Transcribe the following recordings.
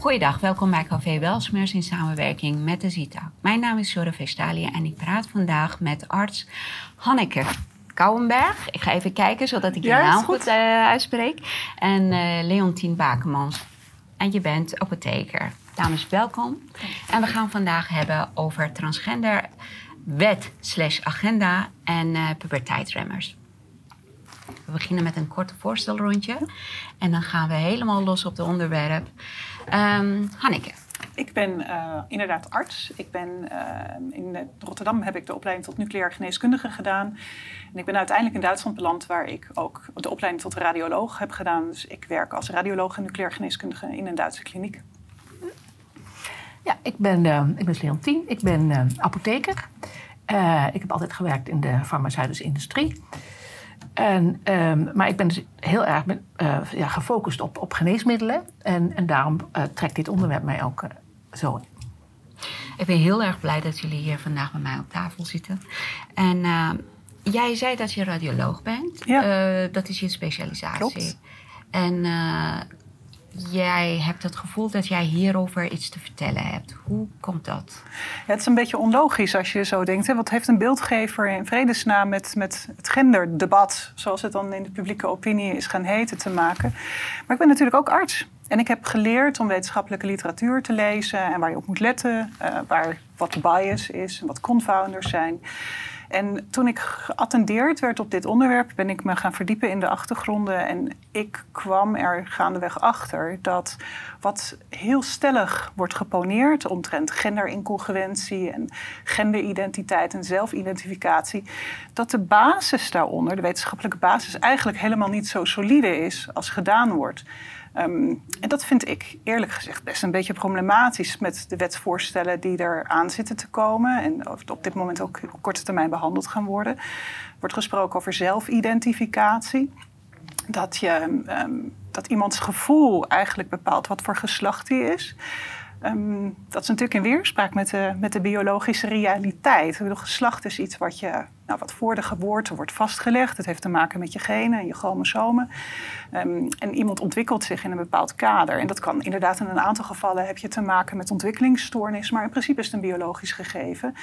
Goeiedag, welkom bij Café Welsmeurs in samenwerking met de Zita. Mijn naam is Jorde Vestalia en ik praat vandaag met arts Hanneke Kouwenberg. Ik ga even kijken zodat ik je Ja, naam goed. eh, uitspreek. En eh Leontien Bakemans. En je bent apotheker. Dames, welkom. En we gaan vandaag hebben over transgender wet slash agenda en eh puberteitsremmers. We beginnen met een korte voorstelrondje. En dan gaan we helemaal los op het onderwerp. Ehm Hanneke, Ik ben eh, inderdaad arts. Ik ben, eh, in Rotterdam heb ik de opleiding tot nucleair geneeskundige gedaan. En ik ben uiteindelijk in Duitsland beland, waar ik ook de opleiding tot radioloog heb gedaan. Dus ik werk als radioloog en nucleair geneeskundige in een Duitse kliniek. Ja, ik ben, eh, ik ben Leontien. Ik ben eh, apotheker. Eh, ik heb altijd gewerkt in de farmaceutische industrie. En, ehm, maar ik ben dus heel erg eh, ja, gefocust op, op geneesmiddelen. En, en daarom eh, trekt dit onderwerp mij ook eh, zo. ik ben heel erg blij dat jullie hier vandaag met mij op tafel zitten. En eh, jij zei dat je radioloog bent. Ja. Dat is je specialisatie. Klopt. En jij hebt het gevoel dat jij hierover iets te vertellen hebt. Hoe komt dat? Het is een beetje onlogisch als je zo denkt. Hè? Wat heeft een beeldgever in vredesnaam met, met het genderdebat, zoals het dan in de publieke opinie is gaan heten, te maken? Maar ik ben natuurlijk ook arts. En ik heb geleerd om wetenschappelijke literatuur te lezen en waar je op moet letten, eh, waar, wat bias is en wat confounders zijn. En toen ik geattendeerd werd op dit onderwerp, ben ik me gaan verdiepen in de achtergronden. En ik kwam er gaandeweg achter dat wat heel stellig wordt geponeerd omtrent genderincongruentie en genderidentiteit en zelfidentificatie, dat de basis daaronder, de wetenschappelijke basis, eigenlijk helemaal niet zo solide is als gedaan wordt. Ehm, en dat vind ik eerlijk gezegd best een beetje problematisch met de wetsvoorstellen die er aan zitten te komen en op dit moment ook op korte termijn behandeld gaan worden. Er wordt gesproken over zelfidentificatie. Dat, je, ehm, dat iemands gevoel eigenlijk bepaalt wat voor geslacht hij is. Ehm, dat is natuurlijk in weerspraak met de, met de biologische realiteit. Geslacht is iets wat, je, nou, wat voor de geboorte wordt vastgelegd. Het heeft te maken met je genen en je chromosomen. Ehm, en iemand ontwikkelt zich in een bepaald kader. En dat kan inderdaad in een aantal gevallen heb je te maken met ontwikkelingsstoornis. Maar in principe is het een biologisch gegeven.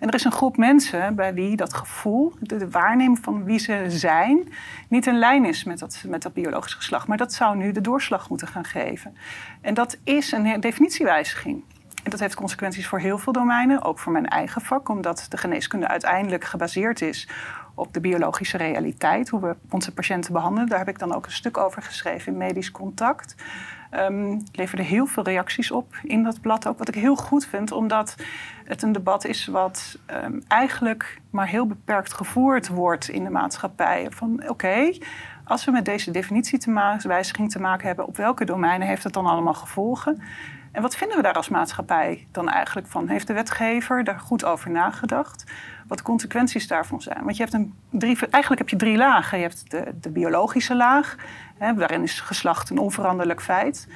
En er is een groep mensen bij wie dat gevoel, de, waarneming van wie ze zijn, niet in lijn is met dat, met dat biologisch geslacht. Maar dat zou nu de doorslag moeten gaan geven. En dat is een definitiewijziging. En dat heeft consequenties voor heel veel domeinen, ook voor mijn eigen vak, omdat de geneeskunde uiteindelijk gebaseerd is op de biologische realiteit, hoe we onze patiënten behandelen. Daar heb ik dan ook een stuk over geschreven in Medisch Contact. Um, leverde heel veel reacties op in dat blad ook, wat ik heel goed vind, omdat het een debat is wat um, eigenlijk maar heel beperkt gevoerd wordt in de maatschappij. Van oké, als we met deze definitie te wijziging te maken hebben, op welke domeinen heeft het dan allemaal gevolgen? En wat vinden we daar als maatschappij dan eigenlijk van? Heeft de wetgever daar goed over nagedacht? Wat de consequenties daarvan zijn? Want je hebt een drie, eigenlijk heb je drie lagen. Je hebt de, de biologische laag, hè, daarin is geslacht een onveranderlijk feit.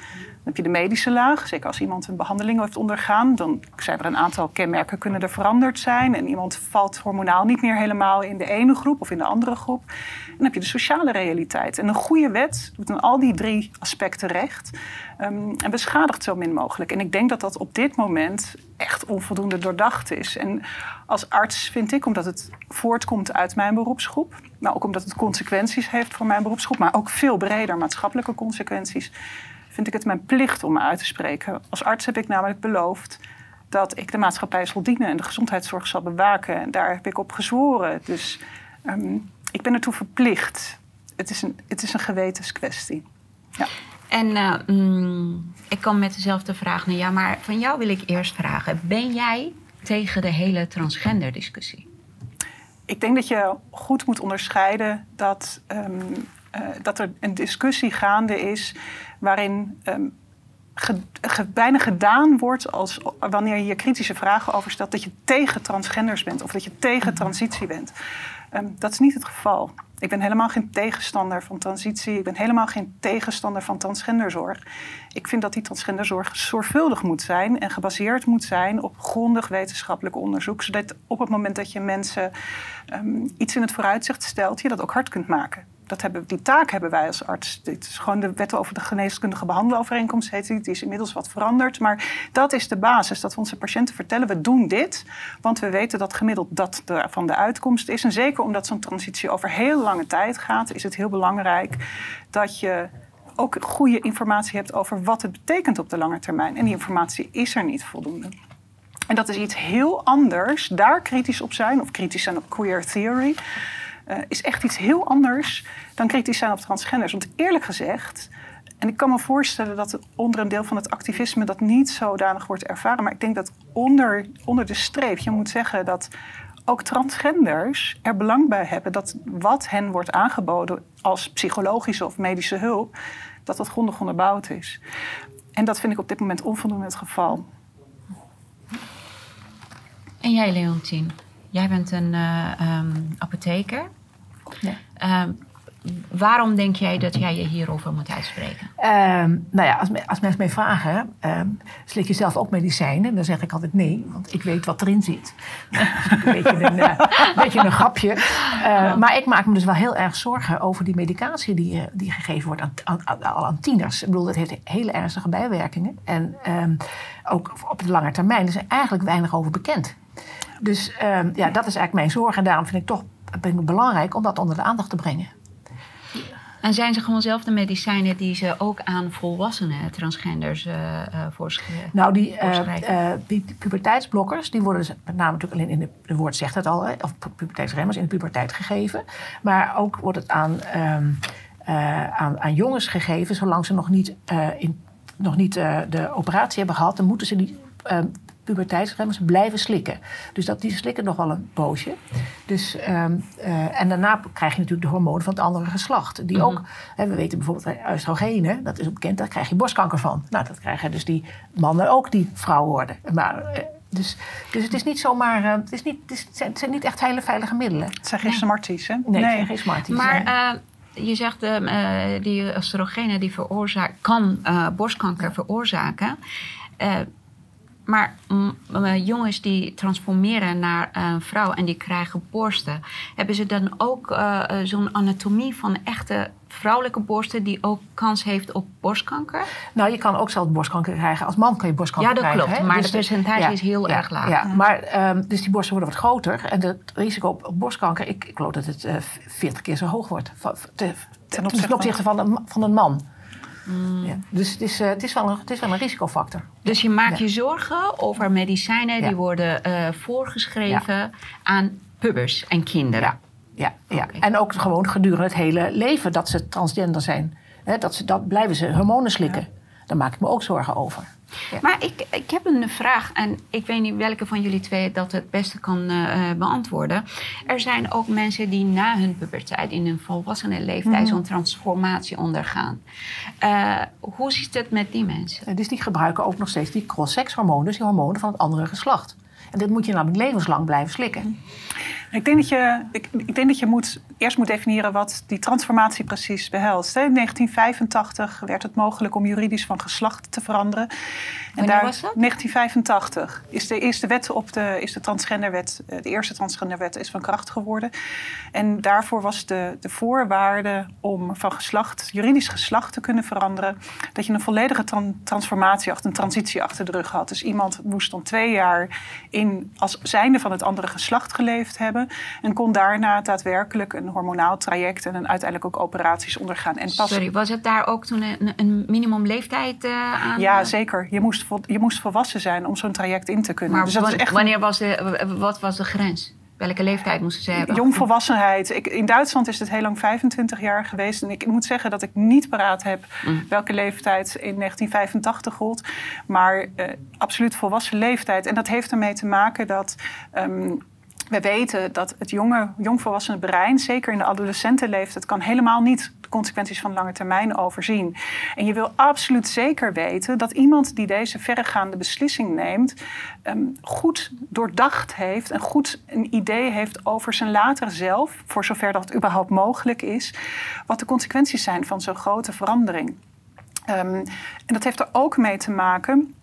Dan heb je de medische laag. Zeker als iemand een behandeling heeft ondergaan, dan zijn er een aantal kenmerken kunnen er veranderd zijn. En iemand valt hormonaal niet meer helemaal in de ene groep of in de andere groep. En dan heb je de sociale realiteit. En een goede wet doet aan al die drie aspecten recht. Um, en beschadigt zo min mogelijk. En ik denk dat dat op dit moment echt onvoldoende doordacht is. En als arts vind ik, omdat het voortkomt uit mijn beroepsgroep, maar ook omdat het consequenties heeft voor mijn beroepsgroep, maar ook veel breder maatschappelijke consequenties, vind ik het mijn plicht om me uit te spreken. Als arts heb ik namelijk beloofd dat ik de maatschappij zal dienen en de gezondheidszorg zal bewaken. En daar heb ik op gezworen. Dus um, ik ben ertoe verplicht. Het is een, het is een gewetenskwestie. Ja. En uh, mm, ik kan met dezelfde vraag naar jou, maar van jou wil ik eerst vragen: ben jij tegen de hele transgender discussie? Ik denk dat je goed moet onderscheiden dat, um, uh, dat er een discussie gaande is waarin um, bijna gedaan wordt als wanneer je kritische vragen over stelt dat je tegen transgenders bent of dat je tegen transitie bent. Um, dat is niet het geval. Ik ben helemaal geen tegenstander van transitie. Ik ben helemaal geen tegenstander van transgenderzorg. Ik vind dat die transgenderzorg zorgvuldig moet zijn en gebaseerd moet zijn op grondig wetenschappelijk onderzoek. Zodat op het moment dat je mensen um, iets in het vooruitzicht stelt, je dat ook hard kunt maken. Dat hebben, die taak hebben wij als arts. Dit is gewoon de wet over de geneeskundige behandelovereenkomst. Heet die. die is inmiddels wat veranderd. Maar dat is de basis. Dat we onze patiënten vertellen: we doen dit. Want we weten dat gemiddeld dat van de uitkomst is. En zeker omdat zo'n transitie over heel lange tijd gaat, is het heel belangrijk dat je ook goede informatie hebt over wat het betekent op de lange termijn. En die informatie is er niet voldoende. En dat is iets heel anders. Daar kritisch op zijn, of kritisch zijn op queer theory, uh, is echt iets heel anders dan kritisch zijn op transgenders. Want eerlijk gezegd, en ik kan me voorstellen dat onder een deel van het activisme dat niet zodanig wordt ervaren. Maar ik denk dat onder, onder de streep, je moet zeggen dat ook transgenders er belang bij hebben dat wat hen wordt aangeboden als psychologische of medische hulp, dat dat grondig onderbouwd is. En dat vind ik op dit moment onvoldoende het geval. En jij, Leontien, jij bent een uh, um, apotheker. Ja. Um, waarom denk jij dat jij je hierover moet uitspreken? Um, nou ja, als, als mensen mij vragen, um, slik je zelf ook medicijnen? Dan zeg ik altijd nee, want ik weet wat erin zit. een, beetje een, uh, beetje een grapje. Uh, maar ik maak me dus wel heel erg zorgen over die medicatie die, die gegeven wordt aan, aan, tieners. Ik bedoel, dat heeft hele ernstige bijwerkingen. En um, ook op de lange termijn is er eigenlijk weinig over bekend. Dus ja, dat is eigenlijk mijn zorg. En daarom vind ik toch belangrijk om dat onder de aandacht te brengen. En zijn ze gewoon zelf de medicijnen die ze ook aan volwassenen transgenders uh, uh, voorschrijven? Nou, die, uh, die, puberteitsblokkers, die worden dus met name natuurlijk alleen in de, het woord zegt het al, hè, of puberteitsremmers in de puberteit gegeven. Maar ook wordt het aan, um, aan, aan, jongens gegeven, zolang ze nog niet, in, nog niet de operatie hebben gehad, dan moeten ze die puberteitsremmers blijven slikken. Dus dat, die slikken nog wel een poosje. Dus, um, uh, en daarna krijg je natuurlijk de hormonen van het andere geslacht. Die mm -hmm. ook, hè, we weten bijvoorbeeld oestrogenen, dat is ook bekend, daar krijg je borstkanker van. Nou, dat krijgen dus die mannen ook die vrouw worden. Maar, uh, dus, dus het is niet zomaar, uh, het, is niet, het, is, het zijn niet echt hele veilige middelen. Het zijn geen smarties, hè? Nee, nee. geen smarties. Maar je zegt uh, die oestrogenen die veroorzaken, kan uh, borstkanker veroorzaken. Maar jongens die transformeren naar een vrouw en die krijgen borsten, hebben ze dan ook uh, zo'n anatomie van echte vrouwelijke borsten die ook kans heeft op borstkanker? Nou, je kan ook zelf borstkanker krijgen. Als man kan je borstkanker krijgen. Ja, dat klopt. Hè? Maar dus het percentage ja, is heel ja, erg laag. Ja, maar um, dus die borsten worden wat groter. En het risico op, borstkanker, ik, ik geloof dat het uh, 40 keer zo hoog wordt. Te, te, ten opzichte van een, van een man. Mm. Ja. Dus het is, uh, het, is wel een, het is wel een risicofactor. Dus je maakt ja. je zorgen over medicijnen die worden uh, voorgeschreven aan pubers en kinderen. Ja, ja. Okay. en ook gewoon gedurende het hele leven dat ze transgender zijn. He, dat, ze, dat blijven ze hormonen slikken. Daar maak ik me ook zorgen over. Ja. Maar ik, ik heb een vraag en ik weet niet welke van jullie twee dat het beste kan uh, beantwoorden. Er zijn ook mensen die na hun puberteit, in hun volwassenen leeftijd, mm. zo'n transformatie ondergaan. Uh, hoe zit het met die mensen? Dus die gebruiken ook nog steeds die cross-sex-hormonen, dus die hormonen van het andere geslacht. En dit moet je namelijk levenslang blijven slikken. Ik denk dat je, ik, ik denk dat je moet, eerst moet definiëren wat die transformatie precies behelst. In 1985 werd het mogelijk om juridisch van geslacht te veranderen. En daar, was dat? 1985 is de eerste wet op de, is de transgenderwet, de eerste transgenderwet is van kracht geworden. En daarvoor was de, de voorwaarde om van geslacht, juridisch geslacht te kunnen veranderen, dat je een volledige tran, transformatie, een transitie achter de rug had. Dus iemand moest dan twee jaar in, als zijnde van het andere geslacht geleefd hebben en kon daarna daadwerkelijk een hormonaal traject en een uiteindelijk ook operaties ondergaan. En pas... Sorry, was het daar ook toen een, een minimumleeftijd uh, aan? Ja, zeker. Je moest, je moest volwassen zijn om zo'n traject in te kunnen. Maar dus dat echt wanneer was de, wat was de grens? Welke leeftijd moesten ze hebben? Jongvolwassenheid. Ik, in Duitsland is het heel lang 25 jaar geweest. En ik moet zeggen dat ik niet paraat heb mm. welke leeftijd in 1985 gold. Maar uh, absoluut volwassen leeftijd. En dat heeft ermee te maken dat. Um, we weten dat het jonge, jongvolwassen brein, zeker in de adolescentenleeftijd, kan helemaal niet de consequenties van lange termijn overzien. En je wil absoluut zeker weten dat iemand die deze verregaande beslissing neemt, um, goed doordacht heeft en goed een idee heeft over zijn latere zelf, voor zover dat überhaupt mogelijk is, wat de consequenties zijn van zo'n grote verandering. Um, en dat heeft er ook mee te maken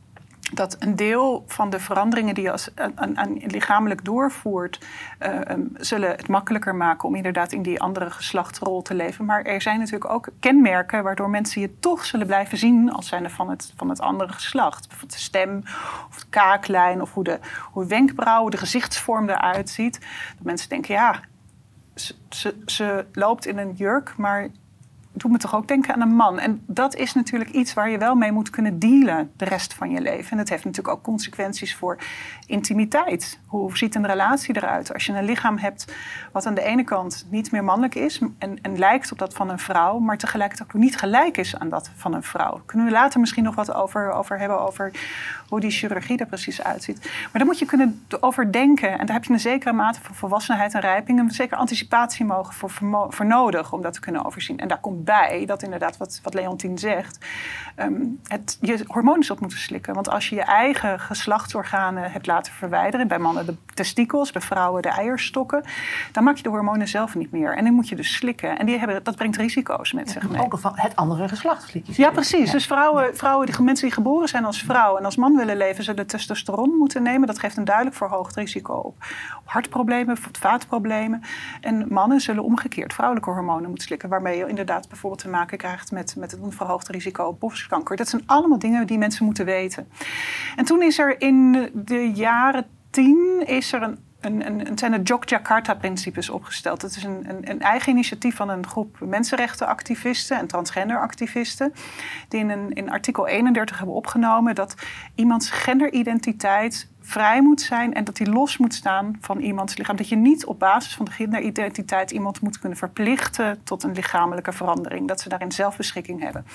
dat een deel van de veranderingen die je als aan, aan lichamelijk doorvoert, uh, um, zullen het makkelijker maken om inderdaad in die andere geslachtsrol te leven. Maar er zijn natuurlijk ook kenmerken waardoor mensen je toch zullen blijven zien als zijnde van het, van het andere geslacht. Bijvoorbeeld de stem of de kaaklijn of hoe de, hoe wenkbrauwen, de gezichtsvorm eruit ziet. Dat mensen denken, ja, ze, ze loopt in een jurk, maar doet me toch ook denken aan een man. En dat is natuurlijk iets waar je wel mee moet kunnen dealen de rest van je leven. En dat heeft natuurlijk ook consequenties voor intimiteit. Hoe ziet een relatie eruit? Als je een lichaam hebt wat aan de ene kant niet meer mannelijk is en, en lijkt op dat van een vrouw, maar tegelijkertijd ook niet gelijk is aan dat van een vrouw. Kunnen we later misschien nog wat over, over hebben, over hoe die chirurgie er precies uitziet. Maar daar moet je kunnen overdenken. En daar heb je een zekere mate van volwassenheid en rijping, een zekere anticipatie mogen voor, voor nodig om dat te kunnen overzien. En daar komt bij dat inderdaad, wat, wat Leontien zegt, um, het, je hormonen zult moeten slikken. Want als je je eigen geslachtsorganen hebt laten verwijderen, bij mannen de testikels, bij vrouwen de eierstokken, dan maak je de hormonen zelf niet meer. En dan moet je dus slikken. En die hebben, dat brengt risico's met zich mee. Ook het andere geslacht slik Ja, precies. Dus vrouwen, vrouwen die, mensen die geboren zijn als vrouw en als man willen leven, zullen testosteron moeten nemen. Dat geeft een duidelijk verhoogd risico op hartproblemen, op vaatproblemen. En mannen zullen omgekeerd vrouwelijke hormonen moeten slikken, waarmee je inderdaad bijvoorbeeld te maken krijgt met, met een verhoogd risico op borstkanker. Dat zijn allemaal dingen die mensen moeten weten. En toen is er in de jaren tien is er een een, een, zijn de Jogjakarta-principes opgesteld. Dat is een, een, een, eigen initiatief van een groep mensenrechtenactivisten en transgenderactivisten. Die in, in artikel 31 hebben opgenomen dat iemands genderidentiteit vrij moet zijn en dat die los moet staan van iemands lichaam. Dat je niet op basis van de genderidentiteit iemand moet kunnen verplichten tot een lichamelijke verandering. Dat ze daarin zelfbeschikking hebben.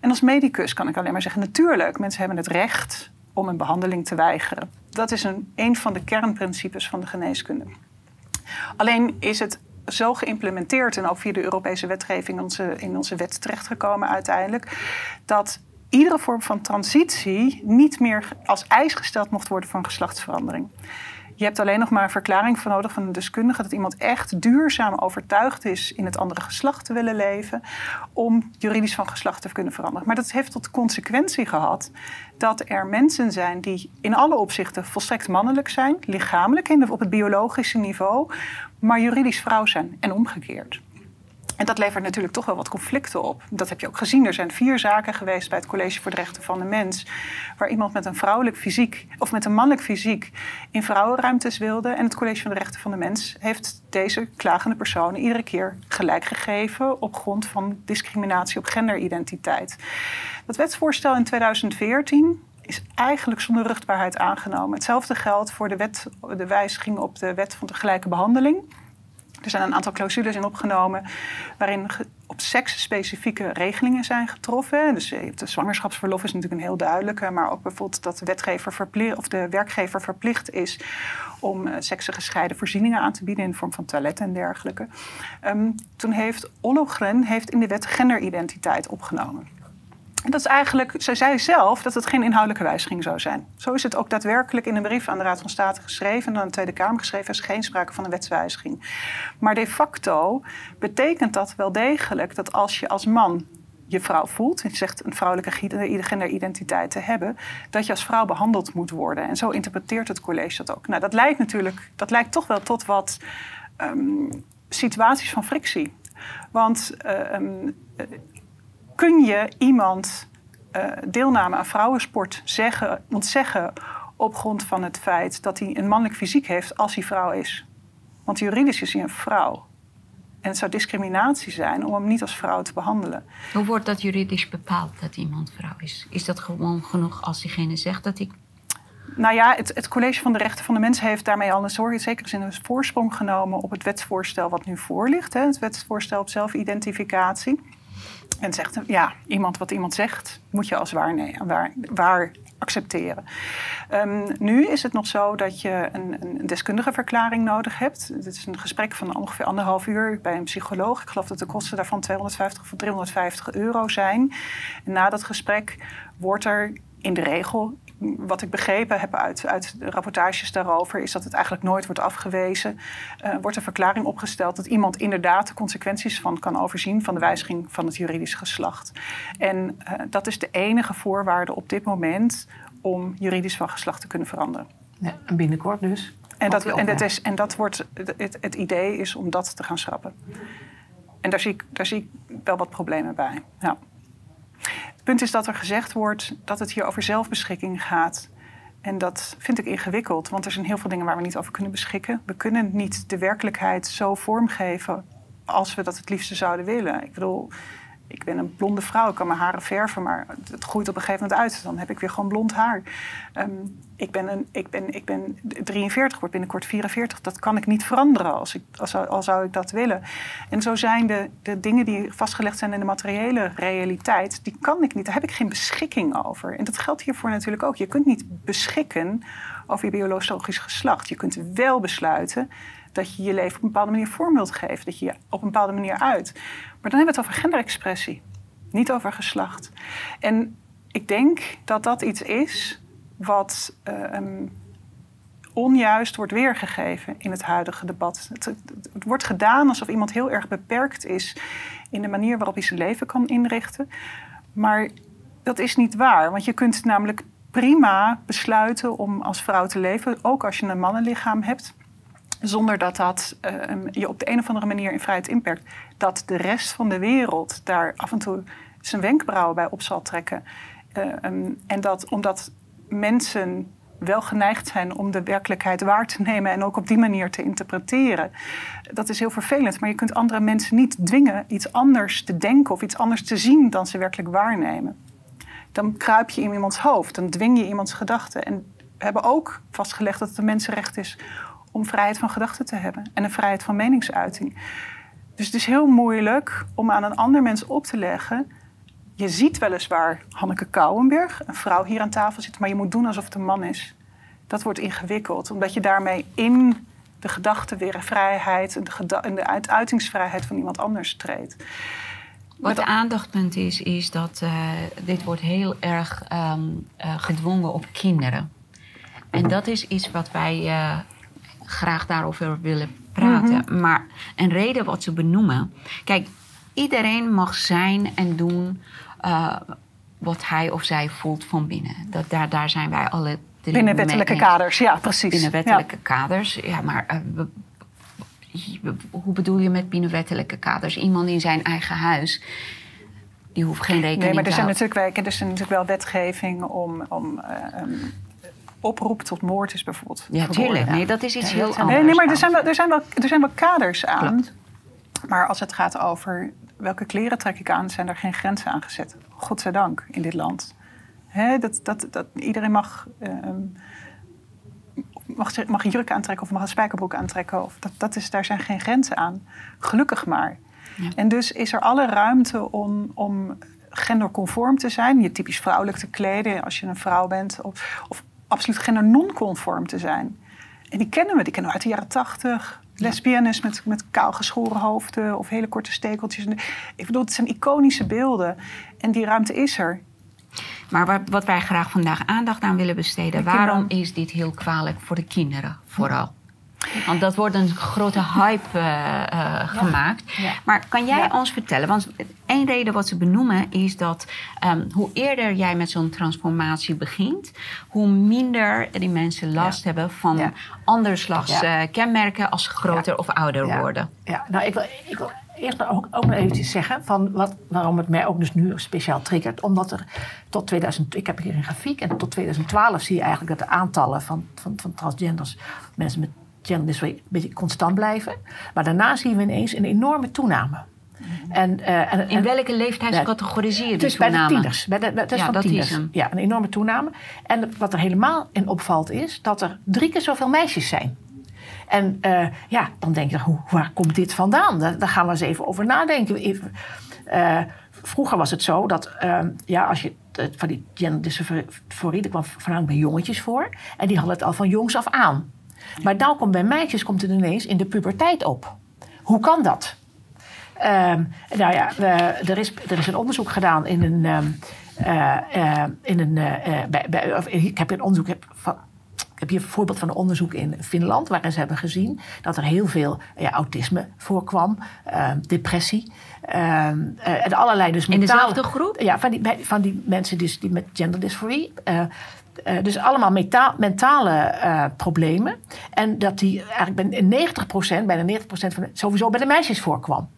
En als medicus kan ik alleen maar zeggen: natuurlijk, mensen hebben het recht om een behandeling te weigeren. Dat is een, een van de kernprincipes van de geneeskunde. Alleen is het zo geïmplementeerd en ook via de Europese wetgeving in onze, wet terechtgekomen uiteindelijk, dat iedere vorm van transitie niet meer als eis gesteld mocht worden van geslachtsverandering. Je hebt alleen nog maar een verklaring van nodig van een deskundige dat iemand echt duurzaam overtuigd is in het andere geslacht te willen leven, om juridisch van geslacht te kunnen veranderen. Maar dat heeft tot consequentie gehad dat er mensen zijn die in alle opzichten volstrekt mannelijk zijn, lichamelijk op het biologische niveau, maar juridisch vrouw zijn en omgekeerd. En dat levert natuurlijk toch wel wat conflicten op. Dat heb je ook gezien. Er zijn vier zaken geweest bij het College voor de Rechten van de Mens. waar iemand met een vrouwelijk fysiek of met een mannelijk fysiek in vrouwenruimtes wilde. En het College van de Rechten van de Mens heeft deze klagende personen iedere keer gelijk gegeven. op grond van discriminatie op genderidentiteit. Dat wetsvoorstel in 2014 is eigenlijk zonder ruchtbaarheid aangenomen. Hetzelfde geldt voor de, wet, de wijziging op de wet van de gelijke behandeling. Er zijn een aantal clausules in opgenomen waarin op seks specifieke regelingen zijn getroffen. Dus eh, de zwangerschapsverlof is natuurlijk een heel duidelijke, maar ook bijvoorbeeld dat de wetgever verplicht of de werkgever verplicht is om uh, seksengescheiden voorzieningen aan te bieden in vorm van toiletten en dergelijke. Ehm, toen heeft Ollogren heeft in de wet genderidentiteit opgenomen. Dat is eigenlijk, zij zei zelf dat het geen inhoudelijke wijziging zou zijn. Zo is het ook daadwerkelijk in een brief aan de Raad van State geschreven en aan de Tweede Kamer geschreven. Er is geen sprake van een wetswijziging. Maar de facto betekent dat wel degelijk dat als je als man je vrouw voelt, je zegt een vrouwelijke genderidentiteit te hebben, dat je als vrouw behandeld moet worden. En zo interpreteert het college dat ook. Nou, dat leidt natuurlijk, dat leidt toch wel tot wat um, situaties van frictie. Want um, kun je iemand uh, deelname aan vrouwensport zeggen, ontzeggen op grond van het feit dat hij een mannelijk fysiek heeft als hij vrouw is. Want juridisch is hij een vrouw. En het zou discriminatie zijn om hem niet als vrouw te behandelen. Hoe wordt dat juridisch bepaald dat iemand vrouw is? Is dat gewoon genoeg als diegene zegt dat ik. Nou ja, het, het, College van de Rechten van de Mens heeft daarmee al een zorg, zeker zin een voorsprong genomen op het wetsvoorstel wat nu voor ligt. Hè, het wetsvoorstel op zelfidentificatie. En zegt, ja, iemand wat iemand zegt, moet je als waar, waar, waar accepteren. Um, nu is het nog zo dat je een, een, deskundige verklaring nodig hebt. Het is een gesprek van ongeveer anderhalf uur bij een psycholoog. Ik geloof dat de kosten daarvan 250 of 350 euro zijn. En na dat gesprek wordt er in de regel wat ik begrepen heb uit, uit de rapportages daarover, is dat het eigenlijk nooit wordt afgewezen. Uh, wordt een verklaring opgesteld dat iemand inderdaad de consequenties van kan overzien van de wijziging van het juridisch geslacht. En uh, dat is de enige voorwaarde op dit moment om juridisch van geslacht te kunnen veranderen. Ja, en binnenkort dus. En dat, en, dat is, en dat wordt, het, het idee is om dat te gaan schrappen. En daar zie ik, daar zie ik wel wat problemen bij. Ja. Het punt is dat er gezegd wordt dat het hier over zelfbeschikking gaat. En dat vind ik ingewikkeld, want er zijn heel veel dingen waar we niet over kunnen beschikken. We kunnen niet de werkelijkheid zo vormgeven als we dat het liefste zouden willen. Ik bedoel, ik ben een blonde vrouw, ik kan mijn haren verven, maar het groeit op een gegeven moment uit. Dan heb ik weer gewoon blond haar. Ehm, ik, ben een, ik, ben, ik ben 43, word binnenkort 44. Dat kan ik niet veranderen als ik, als, al zou ik dat willen. En zo zijn de, de dingen die vastgelegd zijn in de materiële realiteit, die kan ik niet. Daar heb ik geen beschikking over. En dat geldt hiervoor natuurlijk ook. Je kunt niet beschikken over je biologisch geslacht. Je kunt wel besluiten dat je je leven op een bepaalde manier vorm wilt geven. Dat je je op een bepaalde manier uit. Maar dan hebben we het over genderexpressie, niet over geslacht. En ik denk dat dat iets is wat uh, onjuist wordt weergegeven in het huidige debat. Het, wordt gedaan alsof iemand heel erg beperkt is in de manier waarop hij zijn leven kan inrichten. Maar dat is niet waar, want je kunt namelijk prima besluiten om als vrouw te leven, ook als je een mannenlichaam hebt zonder dat dat uh, je op de een of andere manier in vrijheid inperkt, dat de rest van de wereld daar af en toe zijn wenkbrauwen bij op zal trekken. Um, en dat omdat mensen wel geneigd zijn om de werkelijkheid waar te nemen en ook op die manier te interpreteren. Dat is heel vervelend, maar je kunt andere mensen niet dwingen iets anders te denken of iets anders te zien dan ze werkelijk waarnemen. Dan kruip je in iemands hoofd, dan dwing je iemands gedachten. En we hebben ook vastgelegd dat het een mensenrecht is om vrijheid van gedachten te hebben en een vrijheid van meningsuiting. Dus het is heel moeilijk om aan een ander mens op te leggen. Je ziet weliswaar Hanneke Kouwenberg, een vrouw hier aan tafel zitten, maar je moet doen alsof het een man is. Dat wordt ingewikkeld, omdat je daarmee in de gedachte weer vrijheid en de, en de uitingsvrijheid van iemand anders treedt. Wat de aandachtpunt is, is dat uh, dit wordt heel erg um, uh, gedwongen op kinderen. En dat is iets wat wij uh, graag daarover willen praten. Mm -hmm. Maar een reden wat ze benoemen. Kijk, iedereen mag zijn en doen uh, wat hij of zij voelt van binnen. Dat, daar, daar zijn wij alle drie Binnen wettelijke kaders, ja, precies. Binnen wettelijke ja. kaders, ja, maar. Uh, we, hoe bedoel je met binnenwettelijke kaders? Iemand in zijn eigen huis. Die hoeft geen rekening te Nee, maar er zijn, natuurlijk wel, er zijn natuurlijk wel wetgeving om, om uh, um, oproep tot moord is bijvoorbeeld. Ja, tuurlijk. Nee, dat is iets ja, heel anders. Nee, maar er zijn, wel, er, zijn wel, er zijn wel kaders aan. Klopt. Maar als het gaat over welke kleren trek ik aan, zijn er geen grenzen aan gezet. Godzijdank in dit land. He, dat, dat, dat, iedereen mag, um, mag, mag een jurk aantrekken of mag een spijkerbroek aantrekken. Of dat, dat is, daar zijn geen grenzen aan. Gelukkig maar. Ja. En dus is er alle ruimte om, om genderconform te zijn. Je typisch vrouwelijk te kleden als je een vrouw bent. Of, of absoluut gender-nonconform te zijn. En die kennen we, die kennen we uit de jaren tachtig. Lesbiennes met, met kaal geschoren hoofden of hele korte stekeltjes. Ik bedoel, het zijn iconische beelden. En die ruimte is er. Maar wat wij graag vandaag aandacht aan willen besteden... waarom is dit heel kwalijk voor de kinderen vooral? Want dat wordt een grote hype uh, uh, gemaakt. Ja. Maar kan jij ja. ons vertellen? Want één reden wat ze benoemen is dat um, hoe eerder jij met zo'n transformatie begint, hoe minder die mensen last hebben van anderslags uh, kenmerken als ze groter of ouder worden. Ja, nou, ik wil, ik wil eerst ook, ook nog eventjes zeggen van wat, waarom het mij ook dus nu speciaal triggert. Omdat er tot 2000, ik heb hier een grafiek en tot 2012 zie je eigenlijk dat de aantallen van, van, van transgenders, mensen met genderdysforie een beetje constant blijven. Maar daarna zien we ineens een enorme toename. En, uh, en, in welke leeftijdscategorie zie je die dus bij de tieners. Bij de, bij, dat is ja, van dat tieners. is. Ja, een enorme toename. En wat er helemaal in opvalt is dat er drie keer zoveel meisjes zijn. En uh, ja, dan denk je, hoe, waar komt dit vandaan? Daar, daar, gaan we eens even over nadenken. Even, uh, vroeger was het zo dat ja, als je van die genderdysforie, dat kwam voornamelijk bij jongetjes voor. En die hadden het al van jongs af aan. Maar dan komt bij meisjes komt het ineens in de puberteit op. Hoe kan dat? Um, nou ja, er, is, er is een onderzoek gedaan in een. Um, uh, uh, in een uh, bij, bij, of, ik heb een onderzoek van. heb hier een voorbeeld van een onderzoek in Finland, waarin ze hebben gezien dat er heel veel ja, autisme voorkwam, uh, depressie. Uh, en allerlei dus In dezelfde groep? Ja, van die, van die mensen dus, die met genderdysforie. Uh, dus allemaal mentale uh, problemen. En dat die eigenlijk bij 90%, bijna 90% van sowieso bij de meisjes voorkwam.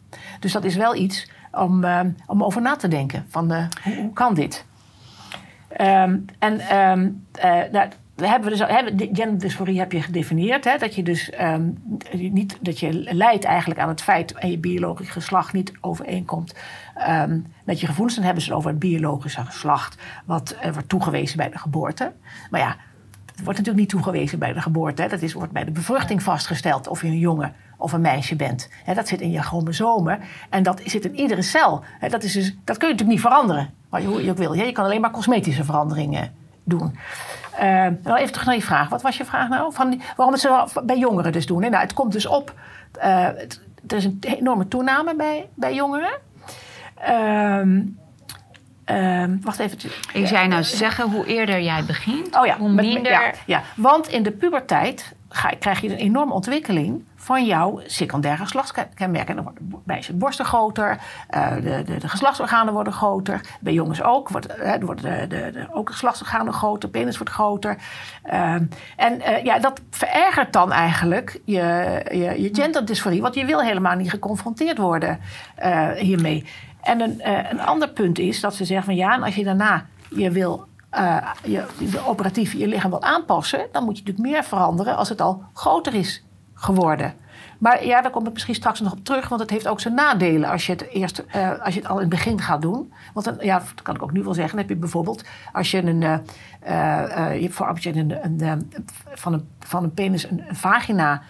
Dus dat is wel iets om, uh, om over na te denken. Van hoe, hoe, kan dit? Um, en nou, we hebben dus, hebben, genderdysforie heb je gedefinieerd. Hè, dat je dus um, niet, dat je leidt eigenlijk aan het feit en je biologisch geslacht niet overeenkomt um, met je gevoelens. Dan hebben ze het over het biologische geslacht, wat uh, wordt toegewezen bij de geboorte. Maar ja, het wordt natuurlijk niet toegewezen bij de geboorte. Hè. Dat is, wordt bij de bevruchting vastgesteld of je een jongen of een meisje bent. Hè, dat zit in je chromosomen en dat zit in iedere cel. Hè, dat, is dus, dat kun je natuurlijk niet veranderen, wat je, hoe je ook wil. Je kan alleen maar cosmetische veranderingen doen. Uh, even terug naar je vraag. Wat was je vraag nou? Van die, waarom het ze bij jongeren dus doen? Nou, het komt dus op. Uh, het, er is een enorme toename bij, bij jongeren. Uh, wacht even. Ik zei nou zeggen, hoe eerder jij begint, oh ja, hoe minder... Met, ja, ja, want in de puberteit ga, krijg je een enorme ontwikkeling van jouw secundaire geslachtskenmerken. Dan worden meisjes borsten groter, uh, de, de, de, geslachtsorganen worden groter. Bij jongens ook, wordt, uh, worden de, de, ook de geslachtsorganen groter, penis wordt groter. Uh, en uh, ja, dat verergert dan eigenlijk je, je, je genderdysforie, want je wil helemaal niet geconfronteerd worden hiermee. En een, een ander punt is dat ze zeggen van ja, en als je daarna je wil je, je operatief je lichaam wil aanpassen, dan moet je natuurlijk meer veranderen als het al groter is geworden. Maar ja, daar kom ik misschien straks nog op terug, want het heeft ook zijn nadelen als je het, eerst, uh, als je het al in het begin gaat doen. Want ja, dat kan ik ook nu wel zeggen. Heb je bijvoorbeeld, als je een, uh, je, voor, een, een, van, een, van een penis een, vagina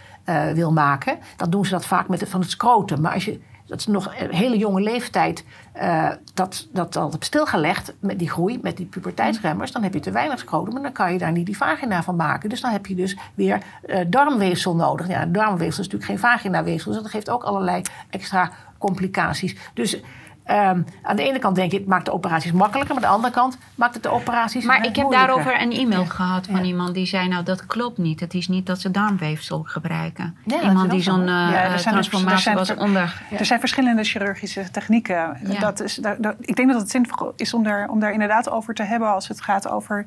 wil maken, dan doen ze dat vaak met van het scrotum. Maar als je dat is nog een hele jonge leeftijd uh, dat, dat al hebt stilgelegd met die groei, met die puberteitsremmers, dan heb je te weinig scrotum en dan kan je daar niet die vagina van maken. Dus dan heb je dus weer uh, darmweefsel nodig. Ja, darmweefsel is natuurlijk geen vaginaweefsel, dus dat geeft ook allerlei extra complicaties. Dus Um, aan de ene kant denk ik, het maakt de operaties makkelijker. Maar aan de andere kant maakt het de operaties Maar ik heb daarover een e-mail ja. gehad van ja. iemand die zei... nou, dat klopt niet. Het is niet dat ze darmweefsel gebruiken. Ja, iemand die zo'n uh, transformatie er, was onder... Er zijn verschillende chirurgische technieken. Dat is, dat, dat, ik denk dat het zinvol is om daar, om daar inderdaad over te hebben... als het gaat over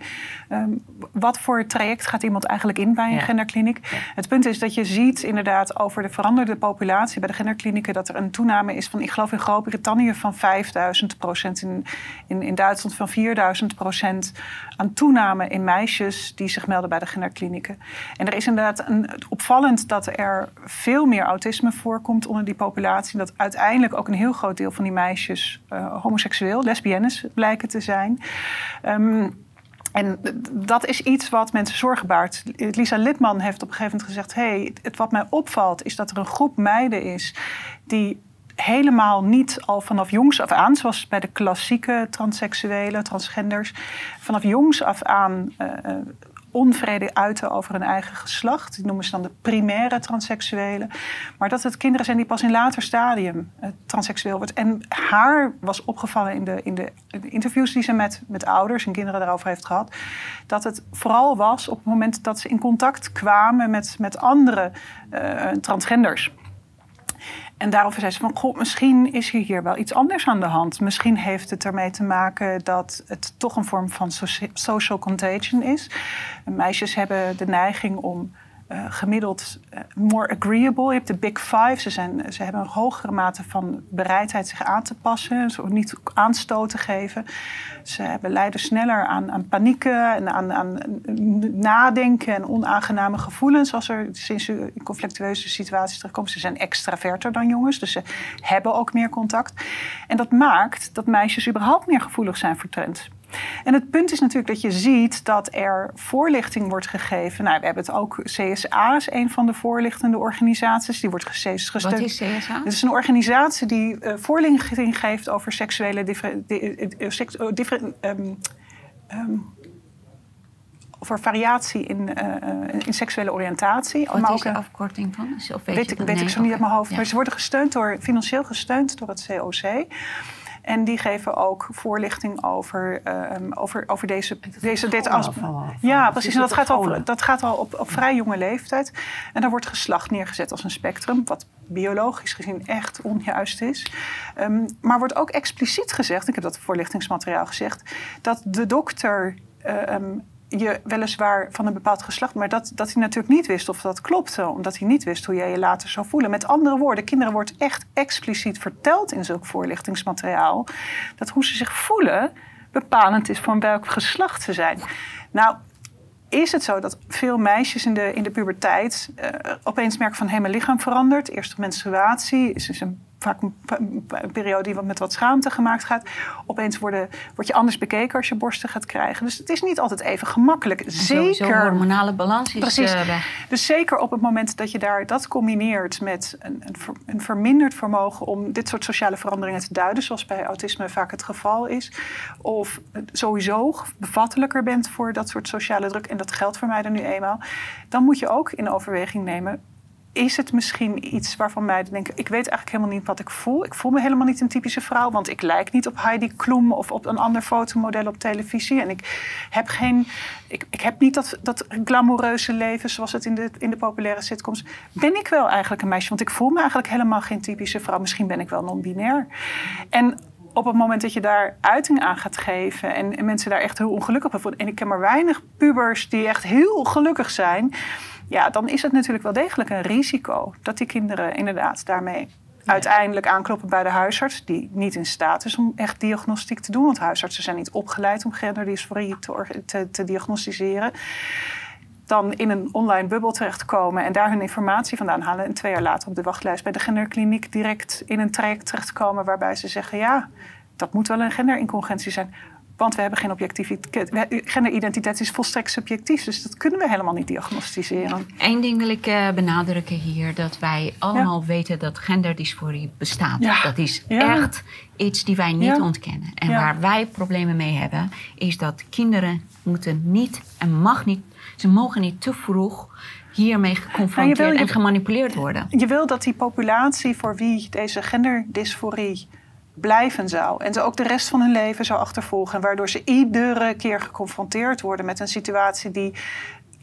um, wat voor traject gaat iemand eigenlijk in bij een genderkliniek. Het punt is dat je ziet inderdaad over de veranderde populatie... bij de genderklinieken dat er een toename is van... ik geloof in Groot-Brittannië van 5000 procent, in, in, in Duitsland van 4000 procent aan toename in meisjes die zich melden bij de genderklinieken. En er is inderdaad een, opvallend dat er veel meer autisme voorkomt onder die populatie. Dat uiteindelijk ook een heel groot deel van die meisjes uh, homoseksueel, lesbiennes blijken te zijn. Um, en dat is iets wat mensen zorgen baart. Lisa Litman heeft op een gegeven moment gezegd: hey, het wat mij opvalt is dat er een groep meiden is die helemaal niet al vanaf jongs af aan, zoals bij de klassieke transseksuelen, transgenders, vanaf jongs af aan uh, onvrede uiten over hun eigen geslacht. Die noemen ze dan de primaire transseksuelen. Maar dat het kinderen zijn die pas in later stadium uh, transseksueel wordt. En haar was opgevallen in de, in de, in de interviews die ze met, met ouders en kinderen daarover heeft gehad. Dat het vooral was op het moment dat ze in contact kwamen met, met andere transgenders. En daarover zei ze van, goh, misschien is hier wel iets anders aan de hand. Misschien heeft het ermee te maken dat het toch een vorm van social contagion is. Meisjes hebben de neiging om uh, gemiddeld uh, more agreeable. Je hebt de big five. Ze, zijn, ze hebben een hogere mate van bereidheid zich aan te passen. Ze niet aanstoot te geven. Ze hebben, lijden sneller aan, aan panieken en aan, aan nadenken en onaangename gevoelens als er sinds in conflictueuze situaties terechtkomen. Ze zijn extraverter dan jongens, dus ze hebben ook meer contact. En dat maakt dat meisjes überhaupt meer gevoelig zijn voor trends. En het punt is natuurlijk dat je ziet dat er voorlichting wordt gegeven. Nou, we hebben het ook. CSA is een van de voorlichtende organisaties. Die wordt gesteund. Wat is CSA? Het is een organisatie die uh, voorlichting geeft over seksuele differ, uh, seks, uh, differ, um, um, over variatie in, in seksuele oriëntatie. Wat maar is de afkorting van? Of weet, weet, ik, weet ik zo niet uit mijn hoofd. Ja. Maar ze worden gesteund door, financieel gesteund door het COC. En die geven ook voorlichting over, um, over, over deze, deze, dit as. Ja, precies. En dat gaat, al, dat gaat al op, op vrij jonge leeftijd. En daar wordt geslacht neergezet als een spectrum, wat biologisch gezien echt onjuist is. Um, maar wordt ook expliciet gezegd, ik heb dat voorlichtingsmateriaal gezegd, dat de dokter. Um, je weliswaar van een bepaald geslacht, maar dat, dat hij natuurlijk niet wist of dat klopte, omdat hij niet wist hoe jij je later zou voelen. Met andere woorden, kinderen wordt echt expliciet verteld in zulk voorlichtingsmateriaal dat hoe ze zich voelen bepalend is van welk geslacht ze zijn. Nou, is het zo dat veel meisjes in de, in de puberteit uh, opeens merken van hé, hey, mijn lichaam verandert. Eerste menstruatie is dus een vaak een, periode die wat met wat schaamte gemaakt gaat. Opeens worden, word je anders bekeken als je borsten gaat krijgen. Dus het is niet altijd even gemakkelijk. Zeker. hormonale balans is Precies. Weg. Dus zeker op het moment dat je daar dat combineert met een, een, een, verminderd vermogen om dit soort sociale veranderingen te duiden, zoals bij autisme vaak het geval is. Of sowieso bevattelijker bent voor dat soort sociale druk. En dat geldt voor mij dan nu eenmaal. Dan moet je ook in overweging nemen is het misschien iets waarvan meiden denken: ik weet eigenlijk helemaal niet wat ik voel. Ik voel me helemaal niet een typische vrouw, want ik lijk niet op Heidi Klum of op een ander fotomodel op televisie. En ik heb, geen, ik, ik heb niet dat, dat glamoureuze leven zoals het in de, in de populaire sitcoms. Ben ik wel eigenlijk een meisje? Want ik voel me eigenlijk helemaal geen typische vrouw. Misschien ben ik wel non-binair. En op het moment dat je daar uiting aan gaat geven en, en mensen daar echt heel ongelukkig van voelen. En ik ken maar weinig pubers die echt heel gelukkig zijn ja, dan is het natuurlijk wel degelijk een risico dat die kinderen inderdaad daarmee uiteindelijk aankloppen bij de huisarts, die niet in staat is om echt diagnostiek te doen. Want huisartsen zijn niet opgeleid om genderdysforie te, te, te diagnosticeren. Dan in een online bubbel terechtkomen en daar hun informatie vandaan halen. En twee jaar later op de wachtlijst bij de genderkliniek direct in een traject terechtkomen waarbij ze zeggen: ja, dat moet wel een genderincongruentie zijn. Want we hebben geen objectiviteit. Genderidentiteit is volstrekt subjectief, dus dat kunnen we helemaal niet diagnosticeren. Eén ding wil ik uh, benadrukken hier: dat wij allemaal weten dat genderdysforie bestaat. Ja. Dat is echt iets die wij niet ontkennen. En waar wij problemen mee hebben, is dat kinderen moeten niet en mag niet, ze mogen niet te vroeg hiermee geconfronteerd en gemanipuleerd worden. Je wil dat die populatie voor wie deze genderdysforie blijven zou. En ze ook de rest van hun leven zou achtervolgen. Waardoor ze iedere keer geconfronteerd worden met een situatie die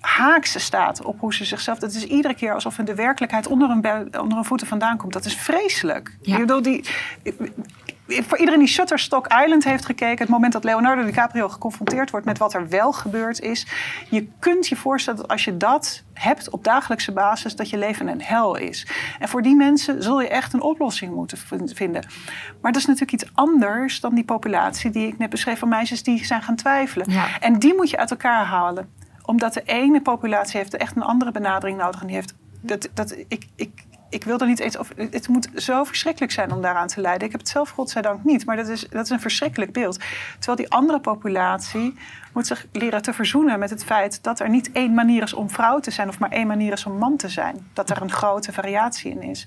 haakse staat op hoe ze zichzelf. Dat is iedere keer alsof de werkelijkheid onder hun, onder hun voeten vandaan komt. Dat is vreselijk. Ja. Ik bedoel, die, voor iedereen die Shutterstock Island heeft gekeken, het moment dat Leonardo DiCaprio geconfronteerd wordt met wat er wel gebeurd is, je kunt je voorstellen dat als je dat hebt op dagelijkse basis, dat je leven een hel is. En voor die mensen zul je echt een oplossing moeten vinden. Maar dat is natuurlijk iets anders dan die populatie die ik net beschreef van meisjes die zijn gaan twijfelen. En die moet je uit elkaar halen omdat de ene populatie heeft echt een andere benadering nodig. En die heeft. Dat, dat, ik, ik, ik wil er niet eens over. Het moet zo verschrikkelijk zijn om daaraan te lijden. Ik heb het zelf, godzijdank, niet. Maar dat is, dat is een verschrikkelijk beeld. Terwijl die andere populatie moet zich leren te verzoenen met het feit dat er niet één manier is om vrouw te zijn of maar één manier is om man te zijn. Dat er een grote variatie in is.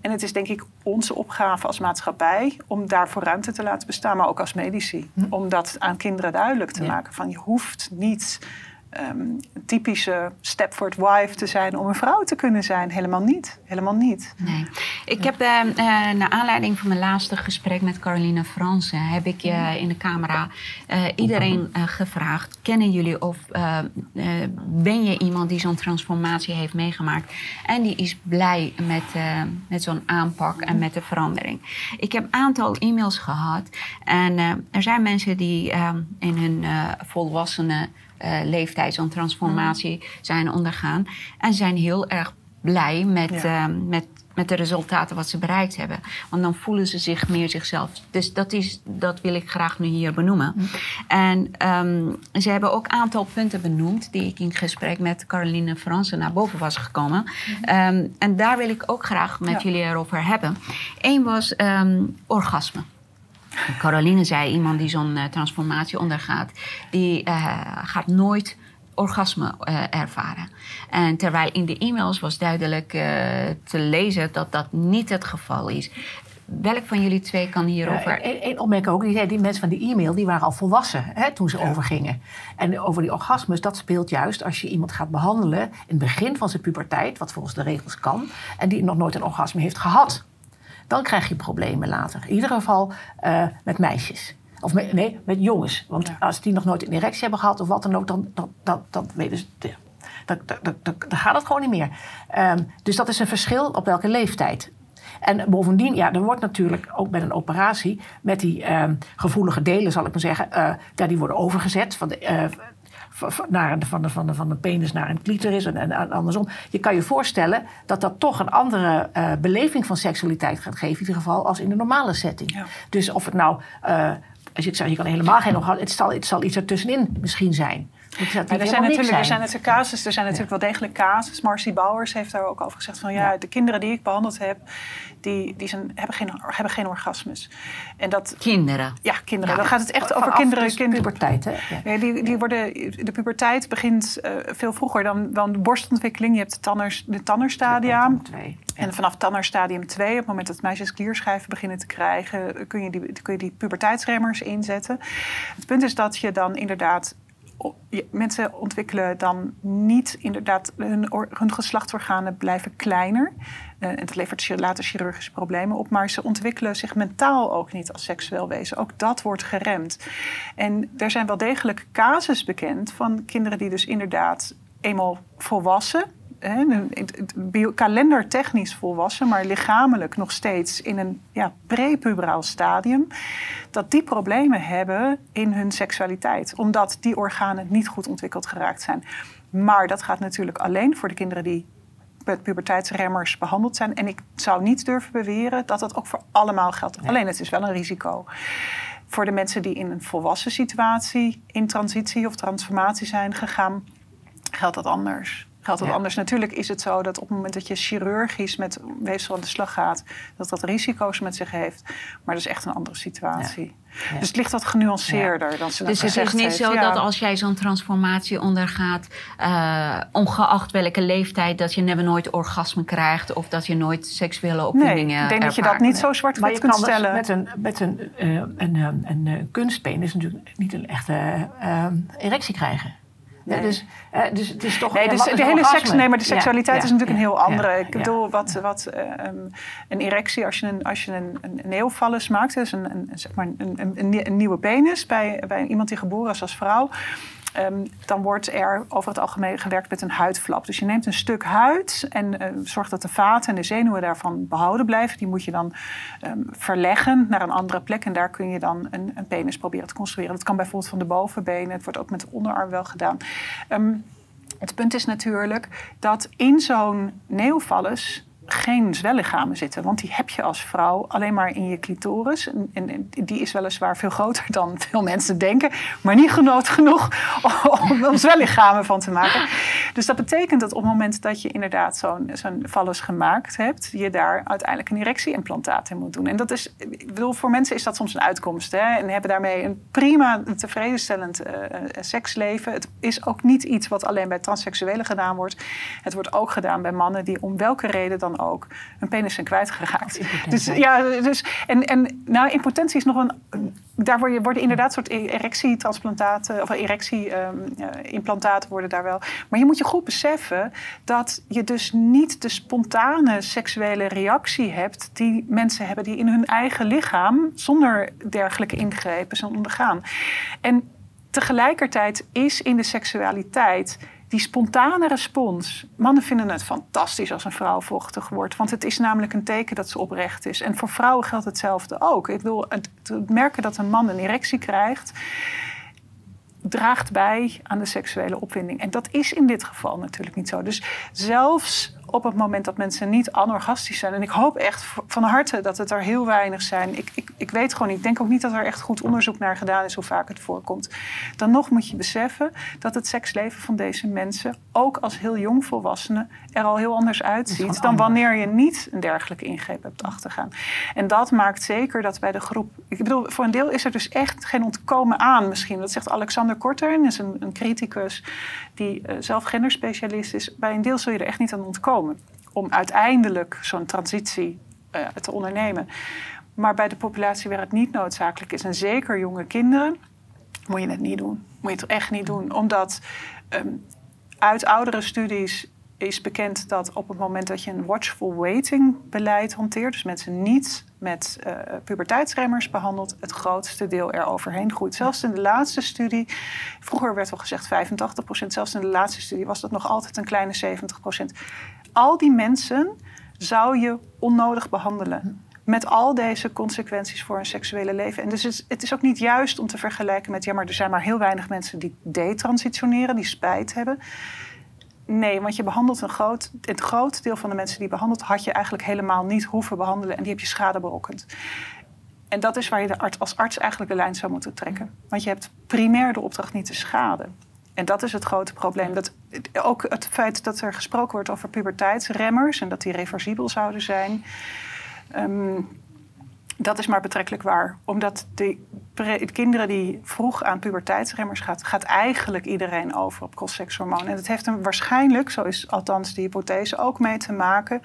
En het is denk ik onze opgave als maatschappij om daarvoor ruimte te laten bestaan, maar ook als medici. Hm. Om dat aan kinderen duidelijk te maken. Van je hoeft niet um, typische Stepford wife te zijn om een vrouw te kunnen zijn. Helemaal niet. Helemaal niet. Nee. Ik heb uh, naar aanleiding van mijn laatste gesprek met Caroline Fransen... heb ik uh, in de camera iedereen gevraagd... kennen jullie of ben je iemand die zo'n transformatie heeft meegemaakt... en die is blij met, met zo'n aanpak en met de verandering. Ik heb een aantal e-mails gehad... en er zijn mensen die ehm, in hun volwassenen uh, leeftijd zo'n transformatie mm. zijn ondergaan. En zijn heel erg blij met, ja. uh, met, met de resultaten wat ze bereikt hebben. Want dan voelen ze zich meer zichzelf. Dus dat, is, dat wil ik graag nu hier benoemen. Mm. En um, ze hebben ook een aantal punten benoemd... die ik in gesprek met Caroline Fransen naar boven was gekomen. Mm. Um, en daar wil ik ook graag met ja. jullie erover hebben. Eén was um, orgasme. Caroline zei, iemand die zo'n uh, transformatie ondergaat, die uh, gaat nooit orgasme uh, ervaren. En terwijl in de e-mails was duidelijk te lezen dat dat niet het geval is. Welk van jullie twee kan hierover? Eén opmerking ook. Die, die mensen van die e-mail die waren al volwassen hè, toen ze ja. overgingen. En over die orgasmes, dat speelt juist als je iemand gaat behandelen in het begin van zijn puberteit, wat volgens de regels kan, en die nog nooit een orgasme heeft gehad dan krijg je problemen later. In ieder geval uh, met meisjes. Of met, nee, met jongens. Want als die nog nooit een erectie hebben gehad of wat dan ook, dan, dan, dan, dan weten ze. Dan, gaat het gewoon niet meer. Um, dus dat is een verschil op welke leeftijd. En bovendien, ja, er wordt natuurlijk ook met een operatie, met die uh, gevoelige delen, zal ik maar zeggen, uh, ja, die worden overgezet van de, uh, naar, van, de, van, de, van de penis naar een clitoris en, en andersom. Je kan je voorstellen dat dat toch een andere uh, beleving van seksualiteit gaat geven, in ieder geval als in de normale setting. Ja. Dus of het nou, als je het zegt, je kan helemaal geen nog het zal, het zal iets ertussenin misschien zijn. Er, zijn natuurlijk, er zijn natuurlijk casus, er zijn natuurlijk wel degelijk casus. Marcy Bouwers heeft daar ook over gezegd van ja, ja, de kinderen die ik behandeld heb, die, die zijn, hebben, geen, hebben geen orgasmes. En dat, kinderen? Ja, kinderen. dan gaat het echt over kinderen. Dus kinderen. puberteit, hè? Ja. die, die worden, de puberteit begint uh, veel vroeger dan, dan de borstontwikkeling. Je hebt de, tanners, de tannerstadium. En vanaf tannerstadium 2, op het moment dat meisjes klierschijven beginnen te krijgen, kun je die, kun je die puberteitsremmers inzetten. Het punt is dat je dan inderdaad mensen ontwikkelen dan niet inderdaad, hun, hun geslachtsorganen blijven kleiner. Uh, en dat levert later chirurgische problemen op. Maar ze ontwikkelen zich mentaal ook niet als seksueel wezen. Ook dat wordt geremd. En er zijn wel degelijk casus bekend van kinderen die dus inderdaad eenmaal volwassen kalendertechnisch volwassen, maar lichamelijk nog steeds in een ja, prepuberaal stadium, dat die problemen hebben in hun seksualiteit, omdat die organen niet goed ontwikkeld geraakt zijn. Maar dat gaat natuurlijk alleen voor de kinderen die met puberteitsremmers behandeld zijn. En ik zou niet durven beweren dat dat ook voor allemaal geldt. Alleen het is wel een risico. Voor de mensen die in een volwassen situatie in transitie of transformatie zijn gegaan, geldt dat anders geldt dat anders. Natuurlijk is het zo dat op het moment dat je chirurgisch met weefsel aan de slag gaat, dat dat risico's met zich heeft. Maar dat is echt een andere situatie. Dus het ligt wat genuanceerder dan ze Dus het is niet zo dat als jij zo'n transformatie ondergaat, uh, ongeacht welke leeftijd, dat je never nooit orgasme krijgt of dat je nooit seksuele opwindingen Nee, ik denk dat je dat niet zo zwart kunt dus stellen. Met een, met een, uh, een, een, een, kunstbeen is natuurlijk niet een echte uh, erectie krijgen. Nee. Dus, uh, dus het is toch. Nee, dus de hele seks, nee, maar de seksualiteit ja, is natuurlijk een heel andere. ik bedoel, wat, wat um, een erectie, als je een, als je een, een neovallus maakt, dus een, een, zeg maar een, een, een nieuwe penis bij, bij iemand die geboren is als vrouw. Um, dan wordt er over het algemeen gewerkt met een huidflap. Dus je neemt een stuk huid en uh, zorgt dat de vaten en de zenuwen daarvan behouden blijven. Die moet je dan um, verleggen naar een andere plek. En daar kun je dan een, een, penis proberen te construeren. Dat kan bijvoorbeeld van de bovenbenen. Het wordt ook met de onderarm wel gedaan. Um, het punt is natuurlijk dat in zo'n neovallus geen zwellichamen zitten. Want die heb je als vrouw alleen maar in je clitoris. En, die is weliswaar veel groter dan veel mensen denken. Maar niet genoeg genoeg om, om zwellichamen van te maken. Dus dat betekent dat op het moment dat je inderdaad zo'n zo'n vallus gemaakt hebt... je daar uiteindelijk een erectieimplantaat in moet doen. En dat is, bedoel, voor mensen is dat soms een uitkomst. Hè? En hebben daarmee een prima, tevredenstellend uh, seksleven. Het is ook niet iets wat alleen bij transseksuelen gedaan wordt. Het wordt ook gedaan bij mannen die om welke reden dan ook hun penis zijn kwijtgeraakt. Dus ja, dus en, en nou, impotentie is nog een. Daar worden, worden inderdaad soort e-, erectietransplantaten of erectieimplantaten ehm, worden daar wel. Maar je moet je goed beseffen dat je dus niet de spontane seksuele reactie hebt die mensen hebben die in hun eigen lichaam zonder dergelijke ingrepen zijn ondergaan. En tegelijkertijd is in de seksualiteit die spontane respons. Mannen vinden het fantastisch als een vrouw vochtig wordt. Want het is namelijk een teken dat ze oprecht is. En voor vrouwen geldt hetzelfde ook. Ik bedoel, het, merken dat een man een erectie krijgt draagt bij aan de seksuele opwinding. En dat is in dit geval natuurlijk niet zo. Dus zelfs op het moment dat mensen niet anorgastisch zijn. En ik hoop echt van harte dat het er heel weinig zijn. Ik, ik, ik weet gewoon niet. Ik denk ook niet dat er echt goed onderzoek naar gedaan is hoe vaak het voorkomt. Dan nog moet je beseffen dat het seksleven van deze mensen, ook als heel jong volwassenen, er al heel anders uitziet dan wanneer je niet een dergelijke ingreep hebt achtergaan. En dat maakt zeker dat bij de groep. Ik bedoel, voor een deel is er dus echt geen ontkomen aan misschien. Dat zegt Alexander Korter, is een, een criticus die uh, zelf genderspecialist is. Bij een deel zul je er echt niet aan ontkomen om uiteindelijk zo'n transitie uh, te ondernemen. Maar bij de populatie waar het niet noodzakelijk is, en zeker jonge kinderen, moet je het niet doen. Moet je het echt niet doen. Omdat um, uit oudere studies is bekend dat op het moment dat je een watchful waiting beleid hanteert, dus mensen niet met uh, puberteitsremmers behandelt, het grootste deel er overheen groeit. Zelfs in de laatste studie, vroeger werd al gezegd 85%, zelfs in de laatste studie was dat nog altijd een kleine 70%. Al die mensen zou je onnodig behandelen. Met al deze consequenties voor hun seksuele leven. En dus het, het is ook niet juist om te vergelijken met, ja, maar er zijn maar heel weinig mensen die detransitioneren, die spijt hebben. Nee, want je behandelt een groot, het groot deel van de mensen die je behandelt, had je eigenlijk helemaal niet hoeven behandelen en die heb je schade berokkend. En dat is waar je de arts, als arts eigenlijk de lijn zou moeten trekken. Want je hebt primair de opdracht niet te schaden. En dat is het grote probleem. Dat, ook het feit dat er gesproken wordt over puberteitsremmers en dat die reversibel zouden zijn. Um, dat is maar betrekkelijk waar. Omdat de, kinderen die vroeg aan puberteitsremmers gaat, gaat eigenlijk iedereen over op cross-sekshormoon. En dat heeft er waarschijnlijk, zo is althans de hypothese, ook mee te maken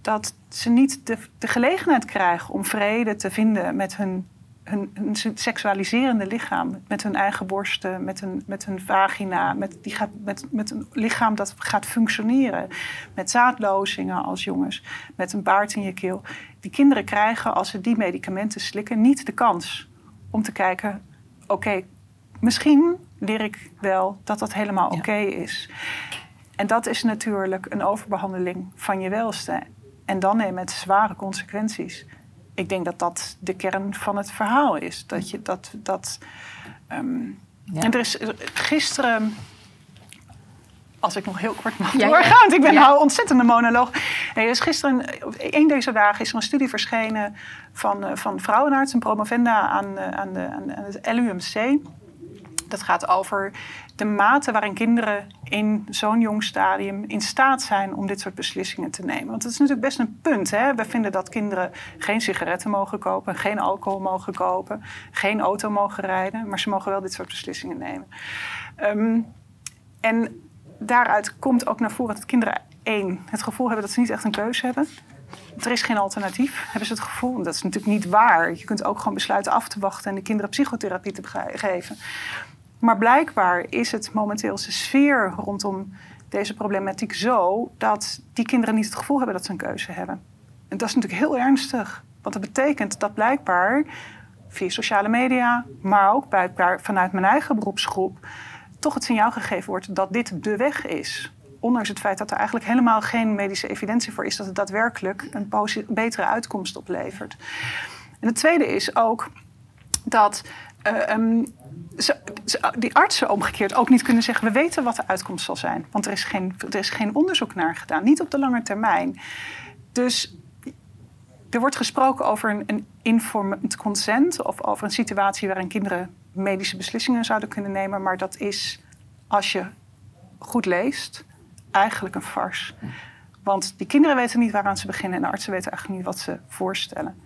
dat ze niet de gelegenheid krijgen om vrede te vinden met hun hun, hun, seksualiserende lichaam. Met hun eigen borsten, met hun, met hun vagina. Met, die gaat, met, met een lichaam dat gaat functioneren. Met zaadlozingen als jongens. Met een baard in je keel. Die kinderen krijgen, als ze die medicamenten slikken, niet de kans om te kijken: oké, misschien leer ik wel dat dat helemaal oké is. En dat is natuurlijk een overbehandeling van je welste. En dan met zware consequenties ik denk dat dat de kern van het verhaal is. Dat je dat. dat um, En er is gisteren. Als ik nog heel kort mag ja, doorgaan, want ik ben nou ontzettende monoloog. Nee, er is gisteren, een deze dagen, is er een studie verschenen van, eh, van vrouwenarts, een promovenda aan, eh, aan, de, aan het LUMC. Dat gaat over de mate waarin kinderen in zo'n jong stadium in staat zijn om dit soort beslissingen te nemen. Want het is natuurlijk best een punt. Hè? We vinden dat kinderen geen sigaretten mogen kopen, geen alcohol mogen kopen, geen auto mogen rijden, maar ze mogen wel dit soort beslissingen nemen. Um, en daaruit komt ook naar voren dat kinderen één het gevoel hebben dat ze niet echt een keuze hebben. Er is geen alternatief, hebben ze het gevoel. Dat is natuurlijk niet waar. Je kunt ook gewoon besluiten af te wachten en de kinderen psychotherapie te geven. Maar blijkbaar is het momenteel de sfeer rondom deze problematiek zo dat die kinderen niet het gevoel hebben dat ze een keuze hebben. En dat is natuurlijk heel ernstig. Want dat betekent dat blijkbaar via sociale media, maar ook blijkbaar vanuit mijn eigen beroepsgroep, toch het signaal gegeven wordt dat dit de weg is. Ondanks het feit dat er eigenlijk helemaal geen medische evidentie voor is dat het daadwerkelijk een betere uitkomst oplevert. En het tweede is ook dat uh, die artsen omgekeerd ook niet kunnen zeggen: we weten wat de uitkomst zal zijn. Want er is geen, er is geen onderzoek naar gedaan, niet op de lange termijn. Dus er wordt gesproken over een, een informed consent of over een situatie waarin kinderen medische beslissingen zouden kunnen nemen. Maar dat is, als je goed leest, eigenlijk een farce. Want die kinderen weten niet waaraan ze beginnen en de artsen weten eigenlijk niet wat ze voorstellen.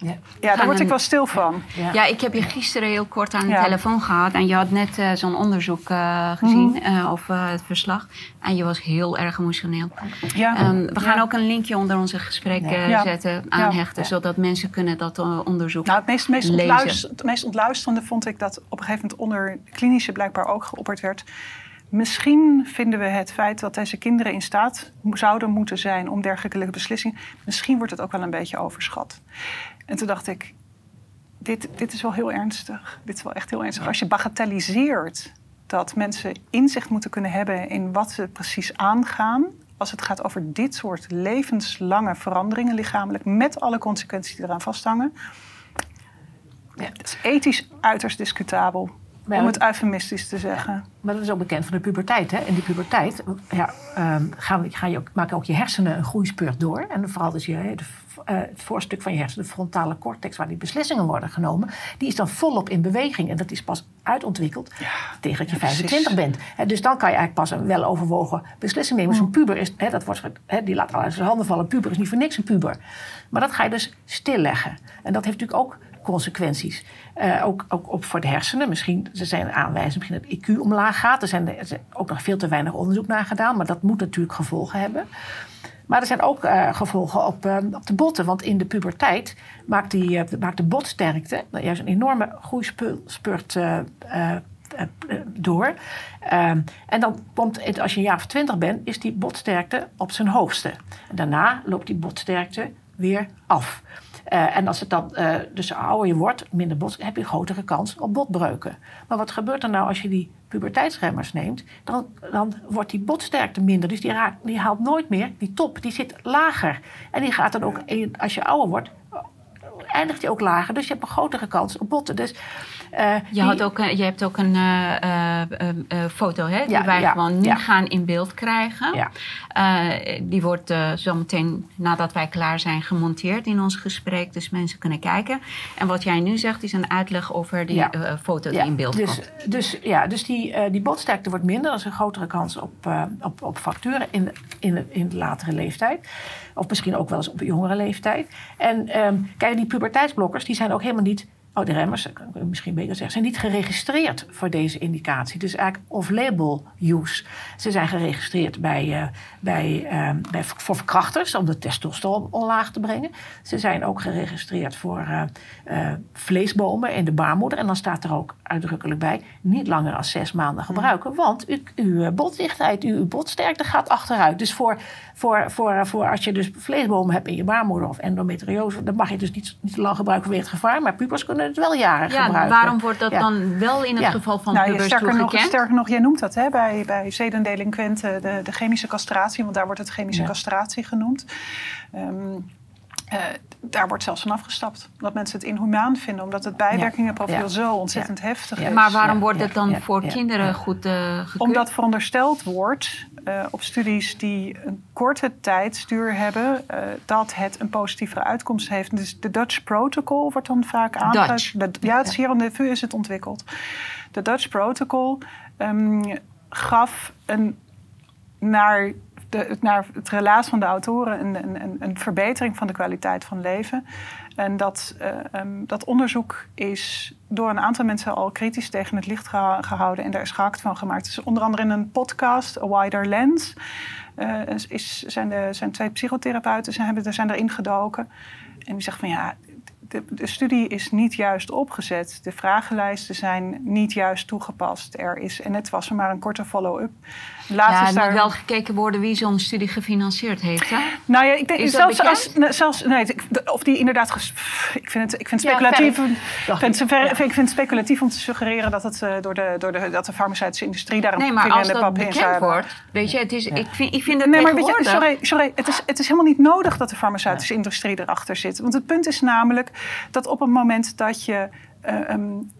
Ja, ja daar word ik wel stil van. Ja. ik heb je gisteren heel kort aan de telefoon gehad. En je had net uh, zo'n onderzoek uh, gezien, mm. uh, of het verslag. En je was heel erg emotioneel. Ja. Um, we gaan ook een linkje onder onze gesprek zetten, aanhechten. Zodat mensen kunnen dat onderzoek nou, het meest, meest, lezen. het meest ontluisterende vond ik dat op een gegeven moment onder klinische blijkbaar ook geopperd werd. Misschien vinden we het feit dat deze kinderen in staat zouden moeten zijn om dergelijke beslissingen. Misschien wordt het ook wel een beetje overschat. En toen dacht ik, dit, dit is wel heel ernstig. Dit is wel echt heel ernstig. Als je bagatelliseert dat mensen inzicht moeten kunnen hebben in wat ze precies aangaan. Als het gaat over dit soort levenslange veranderingen lichamelijk, met alle consequenties die eraan vasthangen. Ja, dat is ethisch uiterst discutabel om het eufemistisch te zeggen. Maar dat is ook bekend van de puberteit. Hè? In die puberteit ja, um, gaan, ga je ook, maken ook je hersenen een groeispurt door. En vooral dus je, de, uh, het voorstuk van je hersenen, de frontale cortex, waar die beslissingen worden genomen, die is dan volop in beweging. En dat is pas uitontwikkeld tegen dat je 25 bent. dus dan kan je eigenlijk pas een weloverwogen beslissing nemen. Zo'n mm. puber is, dat wordt, die laat al uit zijn handen vallen. Puber is niet voor niks een puber. Maar dat ga je dus stilleggen. En dat heeft natuurlijk ook consequenties. Uh, ook, ook op voor de hersenen. Misschien er zijn aanwijzingen misschien dat IQ omlaag gaat. Er zijn, er ook nog veel te weinig onderzoek naar gedaan. Maar dat moet natuurlijk gevolgen hebben. Maar er zijn ook uh, gevolgen op, uh, op de botten. Want in de puberteit maakt, die, maakt de botsterkte nou, juist een enorme groeispurt door. En dan komt, als je een jaar of twintig bent, is die botsterkte op zijn hoogste. Daarna loopt die botsterkte weer af. Uh, en als het dan, uh, dus ouder je wordt, minder bot, heb je een grotere kans op botbreuken. Maar wat gebeurt er nou als je die puberteitsremmers neemt? Dan, dan wordt die botsterkte minder. Dus die, raakt, die haalt nooit meer die top. Die zit lager. En die gaat dan ook, als je ouder wordt, eindigt die ook lager. Dus je hebt een grotere kans op botten. Dus uh, je, had ook, je hebt ook een uh, uh, foto hè, die wij gewoon nu gaan in beeld krijgen. die wordt zometeen nadat wij klaar zijn gemonteerd in ons gesprek. Dus mensen kunnen kijken. En wat jij nu zegt is een uitleg over die foto die in beeld dus, komt. Dus, ja, dus die, die botsterkte wordt minder. Dat is een grotere kans op, op, op fracturen in, in, in de latere leeftijd. Of misschien ook wel eens op jongere leeftijd. En um, kijk, die puberteitsblokkers die zijn ook helemaal niet Oh, de remmers, misschien beter zeggen, zijn niet geregistreerd voor deze indicatie. Dus eigenlijk off-label use. Ze zijn geregistreerd bij, uh, bij, uh, bij, voor verkrachters om de testosteron omlaag te brengen. Ze zijn ook geregistreerd voor uh, vleesbomen in de baarmoeder. En dan staat er ook uitdrukkelijk bij: niet langer dan zes maanden gebruiken. Want u, uw botdichtheid, uw botsterkte gaat achteruit. Dus voor, voor, voor, voor als je dus vleesbomen hebt in je baarmoeder of endometriose, dan mag je dus niet, niet te lang gebruiken vanwege het gevaar. Maar pubers kunnen het wel jaren ja. Waarom wordt dat dan wel in het geval van nou, pubers sterker toegekend? Nog, sterker nog, jij noemt dat hè, bij, bij zedendelinquenten de, de chemische castratie. Want daar wordt het chemische castratie genoemd. Um, uh, daar wordt zelfs van afgestapt. Dat mensen het inhumaan vinden, omdat het bijwerkingenprofiel zo ontzettend heftig is. Maar waarom wordt het dan voor kinderen goed uh, gekeurd? Omdat verondersteld wordt uh, op studies die een korte tijdsduur hebben, dat het een positieve uitkomst heeft. Dus de Dutch Protocol wordt dan vaak aangegeven. Ja, het is hier aan de VU is het ontwikkeld. De Dutch Protocol um, gaf een naar de, naar het relaas van de autoren een, een, een, verbetering van de kwaliteit van leven. En dat, uh, um, dat onderzoek is door een aantal mensen al kritisch tegen het licht gehouden en daar is gehakt van gemaakt. Dus onder andere in een podcast, A Wider Lens, uh, is, zijn, de, zijn twee psychotherapeuten zijn, hebben, zijn erin gedoken. En die zeggen van ja, de, de, studie is niet juist opgezet. De vragenlijsten zijn niet juist toegepast. Er is, en het was er maar een korte follow-up. Ja, er daar... moet wel gekeken worden wie zo'n studie gefinancierd heeft. Hè? Nou ja, ik denk zelfs, als, zelfs nee, of die inderdaad. Ik vind het, ik vind het speculatief. Ja, ik, vind, ver, ik vind het speculatief om te suggereren dat, het, uh, door de, door de, dat de farmaceutische industrie daar een nee, maar als in dat bekend wordt, weet je, het is, ja. ik, vind, ik vind het nee, maar weet je, sorry, sorry het, is, het is helemaal niet nodig dat de farmaceutische industrie erachter zit. Want het punt is namelijk dat op het moment dat je uh, um,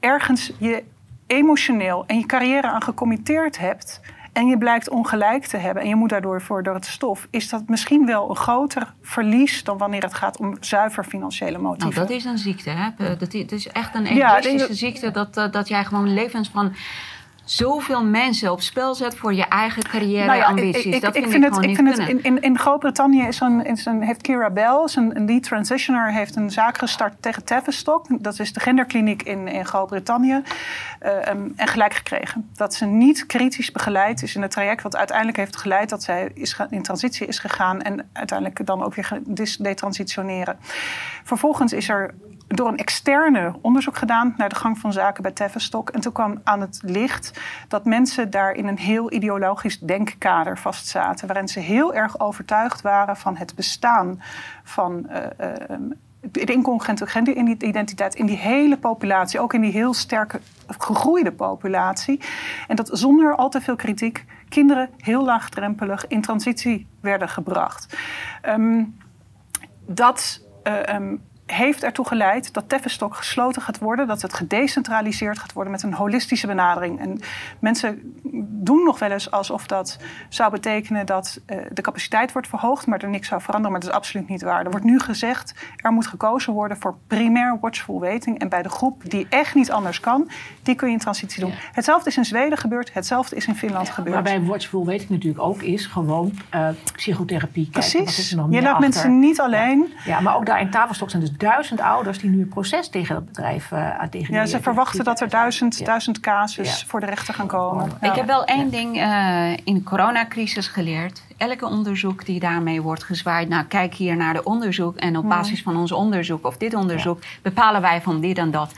ergens je emotioneel en je carrière aan gecommitteerd hebt en je blijkt ongelijk te hebben en je moet daardoor voor door het stof, is dat misschien wel een groter verlies dan wanneer het gaat om zuiver financiële motieven. Nou, dat is een ziekte. Hè? Dat is echt een ja, ziekte dat, eh, dat jij gewoon levens van zoveel mensen op spel zet voor je eigen carrière-ambities. Nou ja, dat vind ik, vind het, ik vind het in, in, in Groot-Brittannië is een, is een, heeft Kira Bell, een, een lead transitioner, heeft een zaak gestart tegen Tavistock. Dat is de genderkliniek in, in Groot-Brittannië. Uh, um, en gelijk gekregen. Dat ze niet kritisch begeleid is in het traject wat uiteindelijk heeft geleid dat zij is in transitie is gegaan en uiteindelijk dan ook weer detransitioneren. Vervolgens is er door een externe onderzoek gedaan naar de gang van zaken bij Tavistock. En toen kwam aan het licht dat mensen daar in een heel ideologisch denkkader vastzaten. Waarin ze heel erg overtuigd waren van het bestaan van. Uh, de incongruente genderidentiteit in die hele populatie, ook in die heel sterke gegroeide populatie. En dat zonder al te veel kritiek kinderen heel laagdrempelig in transitie werden gebracht. Um, dat uh, um, heeft ertoe geleid dat Tavistock gesloten gaat worden, dat het gedecentraliseerd gaat worden met een holistische benadering. En mensen doen nog wel eens alsof dat zou betekenen dat uh, de capaciteit wordt verhoogd, maar er niks zou veranderen. Maar dat is absoluut niet waar. Er wordt nu gezegd, er moet gekozen worden voor primair watchful waiting. En bij de groep die echt niet anders kan, die kun je in transitie doen. Ja. Hetzelfde is in Zweden gebeurd, hetzelfde is in Finland ja, gebeurd. Waarbij watchful waiting natuurlijk ook is gewoon uh, psychotherapie. Precies. Kijken, je laat mensen niet alleen. Ja. ja, maar ook daar in Tafelstock zijn dus duizend ouders die nu een proces tegen dat bedrijf uh, tegen. Ja, ze verwachten dat er duizend, duizend casus voor de rechter gaan komen. Ik heb wel één ding uh, in de coronacrisis geleerd. Elke onderzoek die daarmee wordt gezwaaid, nou kijk hier naar de onderzoek en op basis van ons onderzoek of dit onderzoek bepalen wij van dit en dat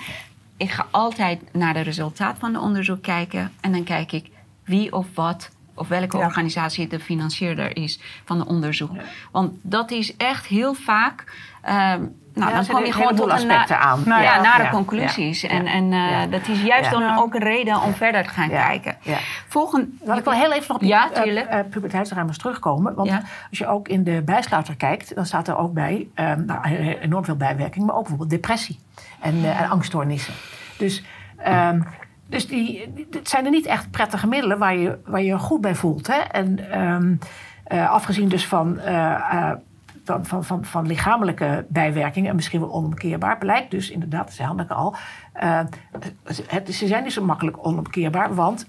ik ga altijd naar de resultaat van het onderzoek kijken. En dan kijk ik wie of wat of welke Ja. organisatie de financierder is van het onderzoek. Want dat is echt heel vaak. ehm, nou, dan kom je gewoon tot na- aspecten aan. ja, Ja, nare ja, conclusies. ja, En, ja. en eh, Ja. dat is juist Ja. dan ook een reden om verder te gaan Ja. kijken. Ja. Volgende. Laat ik wel heel even nog op die Ja, puberteitsruimers terugkomen. Want Ja. als je ook in de bijsluiter kijkt, dan staat er ook bij ehm, nou, enorm veel bijwerking, maar ook bijvoorbeeld depressie en, eh, en angststoornissen. Dus, ehm, dus die, die- het zijn er niet echt prettige middelen waar je waar je, je goed bij voelt. Hè? En ehm, eh, afgezien dus van. eh, eh, van, van, van, van lichamelijke bijwerkingen en misschien wel onomkeerbaar, blijkt dus inderdaad, zei Hanneke al, eh, het, ze zijn niet zo makkelijk onomkeerbaar, want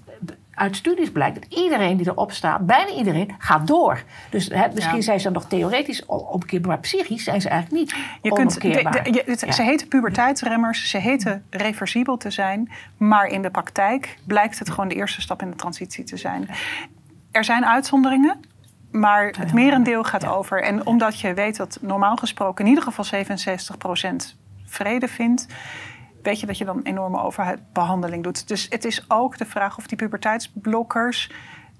uit studies blijkt dat iedereen die erop staat, bijna iedereen, gaat door. Dus hè, misschien Ja. zijn ze dan nog theoretisch omkeerbaar, maar psychisch zijn ze eigenlijk niet Je kunt, de, onomkeerbaar. de- je- het- Ja. Ze heten puberteitsremmers, ze heten reversibel te zijn. Maar in de praktijk blijkt het gewoon de eerste stap in de transitie te zijn. Er zijn uitzonderingen, maar het merendeel gaat over. En omdat je weet dat normaal gesproken in ieder geval 67% vrede vindt... weet je dat je dan enorme overbehandeling doet. Dus het is ook de vraag of die puberteitsblokkers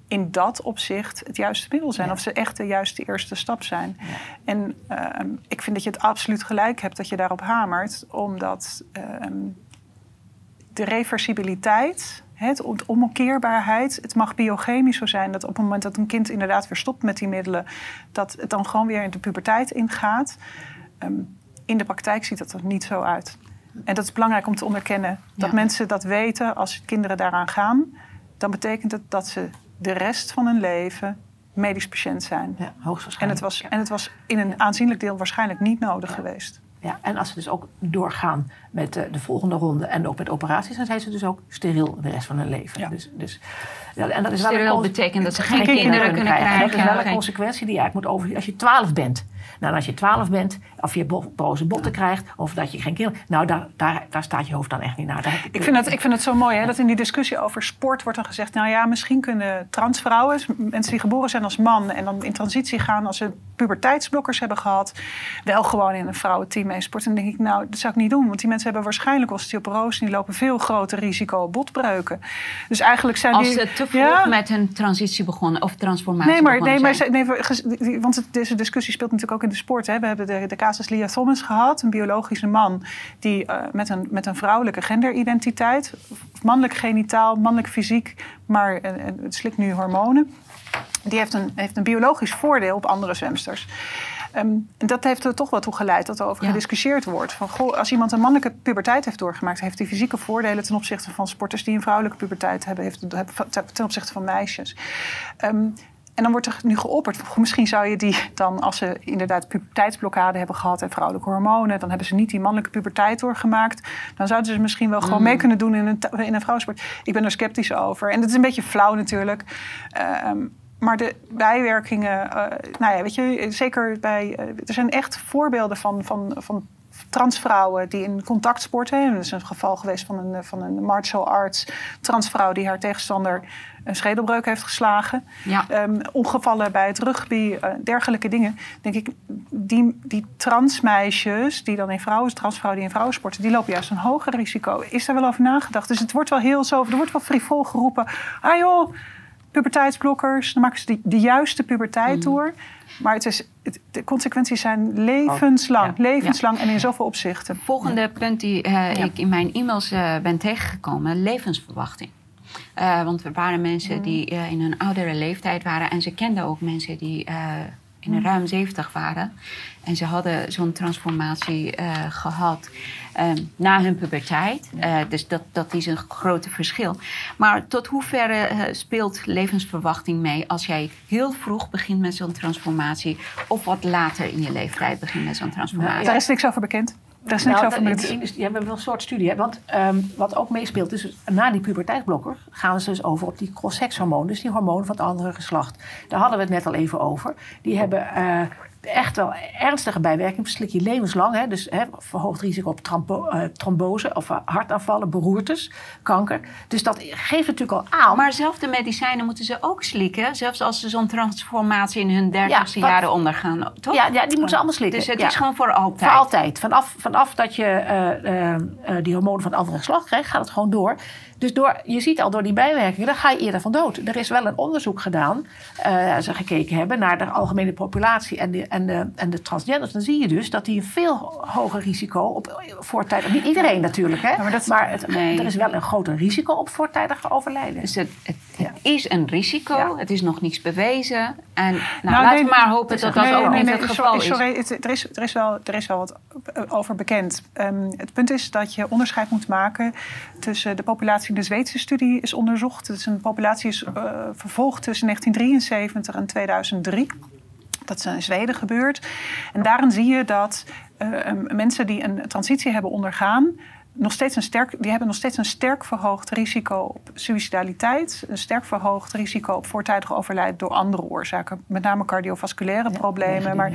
in dat opzicht het juiste middel zijn. Ja. Of ze echt de juiste eerste stap zijn. En ehm, ik vind dat je het absoluut gelijk hebt dat je daarop hamert. Omdat ehm, de reversibiliteit, het, de onomkeerbaarheid... het mag biochemisch zo zijn dat op het moment dat een kind inderdaad weer stopt met die middelen... dat het dan gewoon weer in de puberteit ingaat. Ehm, in de praktijk ziet dat er niet zo uit. En dat is belangrijk om te onderkennen. Dat Ja. mensen dat weten als kinderen daaraan gaan... dan betekent het dat ze de rest van hun leven medisch patiënt zijn. Ja, En hoogstwaarschijnlijk. het, was, en het was in een aanzienlijk deel waarschijnlijk niet nodig geweest. Ja, en als ze dus ook doorgaan met eh, de volgende ronde en ook met operaties, dan zijn ze dus ook steriel de rest van hun leven. Ja. Dus, dus, ja, en dat is wel Steriel cons- betekent dat ze geen kinderen kinderen kunnen krijgen. En dat is wel een consequentie die je eigenlijk moet overzien als je 12 bent. Nou, als je 12 bent, of je bo- boze botten krijgt, of dat je geen kinderen. Nou, daar, daar, daar staat je hoofd dan echt niet naar. Daar Ik vind, het, ik vind het zo mooi hè, dat in die discussie over sport wordt dan gezegd... nou ja, misschien kunnen transvrouwen, mensen die geboren zijn als man... en dan in transitie gaan als ze puberteitsblokkers hebben gehad... wel gewoon in een vrouwenteam meesporten. En dan denk ik, nou, dat zou ik niet doen. Want die mensen hebben waarschijnlijk osteoporose... en die lopen veel groter risico op botbreuken. Dus eigenlijk zijn Als die... ze te vroeg Ja. met hun transitie begonnen of transformatie Nee, maar, begonnen nee, maar, nee, want het- deze discussie speelt natuurlijk ook in de sport. Hè. We hebben de, de casus Lia Thomas gehad, een biologische man die eh, met, een, met een vrouwelijke genderidentiteit, mannelijk genitaal, mannelijk fysiek, maar het slikt nu hormonen. Die heeft een, heeft een biologisch voordeel op andere zwemsters. En dat heeft er toch wel toe geleid dat er over Ja. gediscussieerd wordt. Van, goh, als iemand een mannelijke puberteit heeft doorgemaakt, heeft hij fysieke voordelen ten opzichte van sporters die een vrouwelijke puberteit hebben, heeft, ten opzichte van meisjes. Ehm, en dan wordt er nu geopperd, misschien zou je die dan, als ze inderdaad puberteitsblokkade hebben gehad en vrouwelijke hormonen, dan hebben ze niet die mannelijke puberteit doorgemaakt. Dan zouden ze misschien wel gewoon mee kunnen doen in een, in een vrouwensport. Ik ben er sceptisch over. En dat is een beetje flauw natuurlijk. Ehm, maar de bijwerkingen, eh, nou ja, weet je, zeker bij. eh, er zijn echt voorbeelden van, van, van transvrouwen die in contact sporten. En Er is een geval geweest van een, van een martial arts transvrouw die haar tegenstander een schedelbreuk heeft geslagen. Ja. Ehm, ongevallen bij het rugby, eh, dergelijke dingen. Denk ik, die, die transmeisjes die dan in vrouwen, transvrouwen die in vrouwen sporten, die lopen juist een hoger risico. Is daar wel over nagedacht? Dus het wordt wel heel zo, er wordt wel frivol geroepen. Ah joh, puberteitsblokkers, dan maken ze die, de juiste puberteit door. Maar het is, het- de consequenties zijn levenslang, ja. levenslang en in zoveel opzichten. Volgende punt die eh, ik in mijn e-mails eh, ben tegengekomen, levensverwachting. Eh, want er waren mensen die eh, in een oudere leeftijd waren en ze kenden ook mensen die in de ruim 70 waren. En ze hadden zo'n transformatie eh, gehad eh, na hun puberteit. Eh, dus dat, dat is een grote verschil. Maar tot hoeverre eh, speelt levensverwachting mee als jij heel vroeg begint met zo'n transformatie of wat later in je leeftijd begint met zo'n transformatie? Daar is niks over bekend. Daar is niks Nou, over dat- in de industrie hebben we wel een soort studie. Hè? Want ehm, wat ook meespeelt, is na die puberteitsblokker gaan ze dus over op die cross-sex hormonen. Dus die hormonen van het andere geslacht. Daar hadden we het net al even over. Die hebben eh, echt wel ernstige bijwerkingen. Slik je levenslang. Hè? Dus hè, verhoogd risico op trombo, uh, trombose of hartaanvallen, beroertes, kanker. Dus dat geeft natuurlijk al aan. Maar zelfde medicijnen moeten ze ook slikken. Zelfs als ze zo'n transformatie in hun dertigste ja, jaren ondergaan. Toch? Ja, ja, die moeten ze allemaal slikken. Dus het is gewoon voor altijd. Voor altijd. Vanaf, vanaf dat je uh, die hormonen van het andere geslacht krijgt, gaat het gewoon door. Dus door, je ziet al door die bijwerkingen, dan ga je eerder van dood. Er is wel een onderzoek gedaan, uh, ze gekeken hebben naar de algemene populatie en de, en, de, en de transgenders. Dan zie je dus dat die een veel hoger risico op voortijdig. Niet iedereen natuurlijk, hè? maar, dat, maar het, er is wel een groter risico op voortijdig overlijden. Dus het, het, is een risico, het is nog niets bewezen. En nou, nou laten we maar hopen dat dat ook niet het geval is. Sorry, er, is, er, is wel, er is wel wat over bekend. Um, het punt is dat je onderscheid moet maken tussen de populatie. De Zweedse studie is onderzocht. Is een populatie is uh, vervolgd tussen 1973 en 2003. Dat is in Zweden gebeurd. En daarin zie je dat uh, mensen die een transitie hebben ondergaan, nog steeds een sterk, die hebben nog steeds een sterk verhoogd risico op suicidaliteit, een sterk verhoogd risico op voortijdig overlijden door andere oorzaken, met name cardiovasculaire problemen. Maar,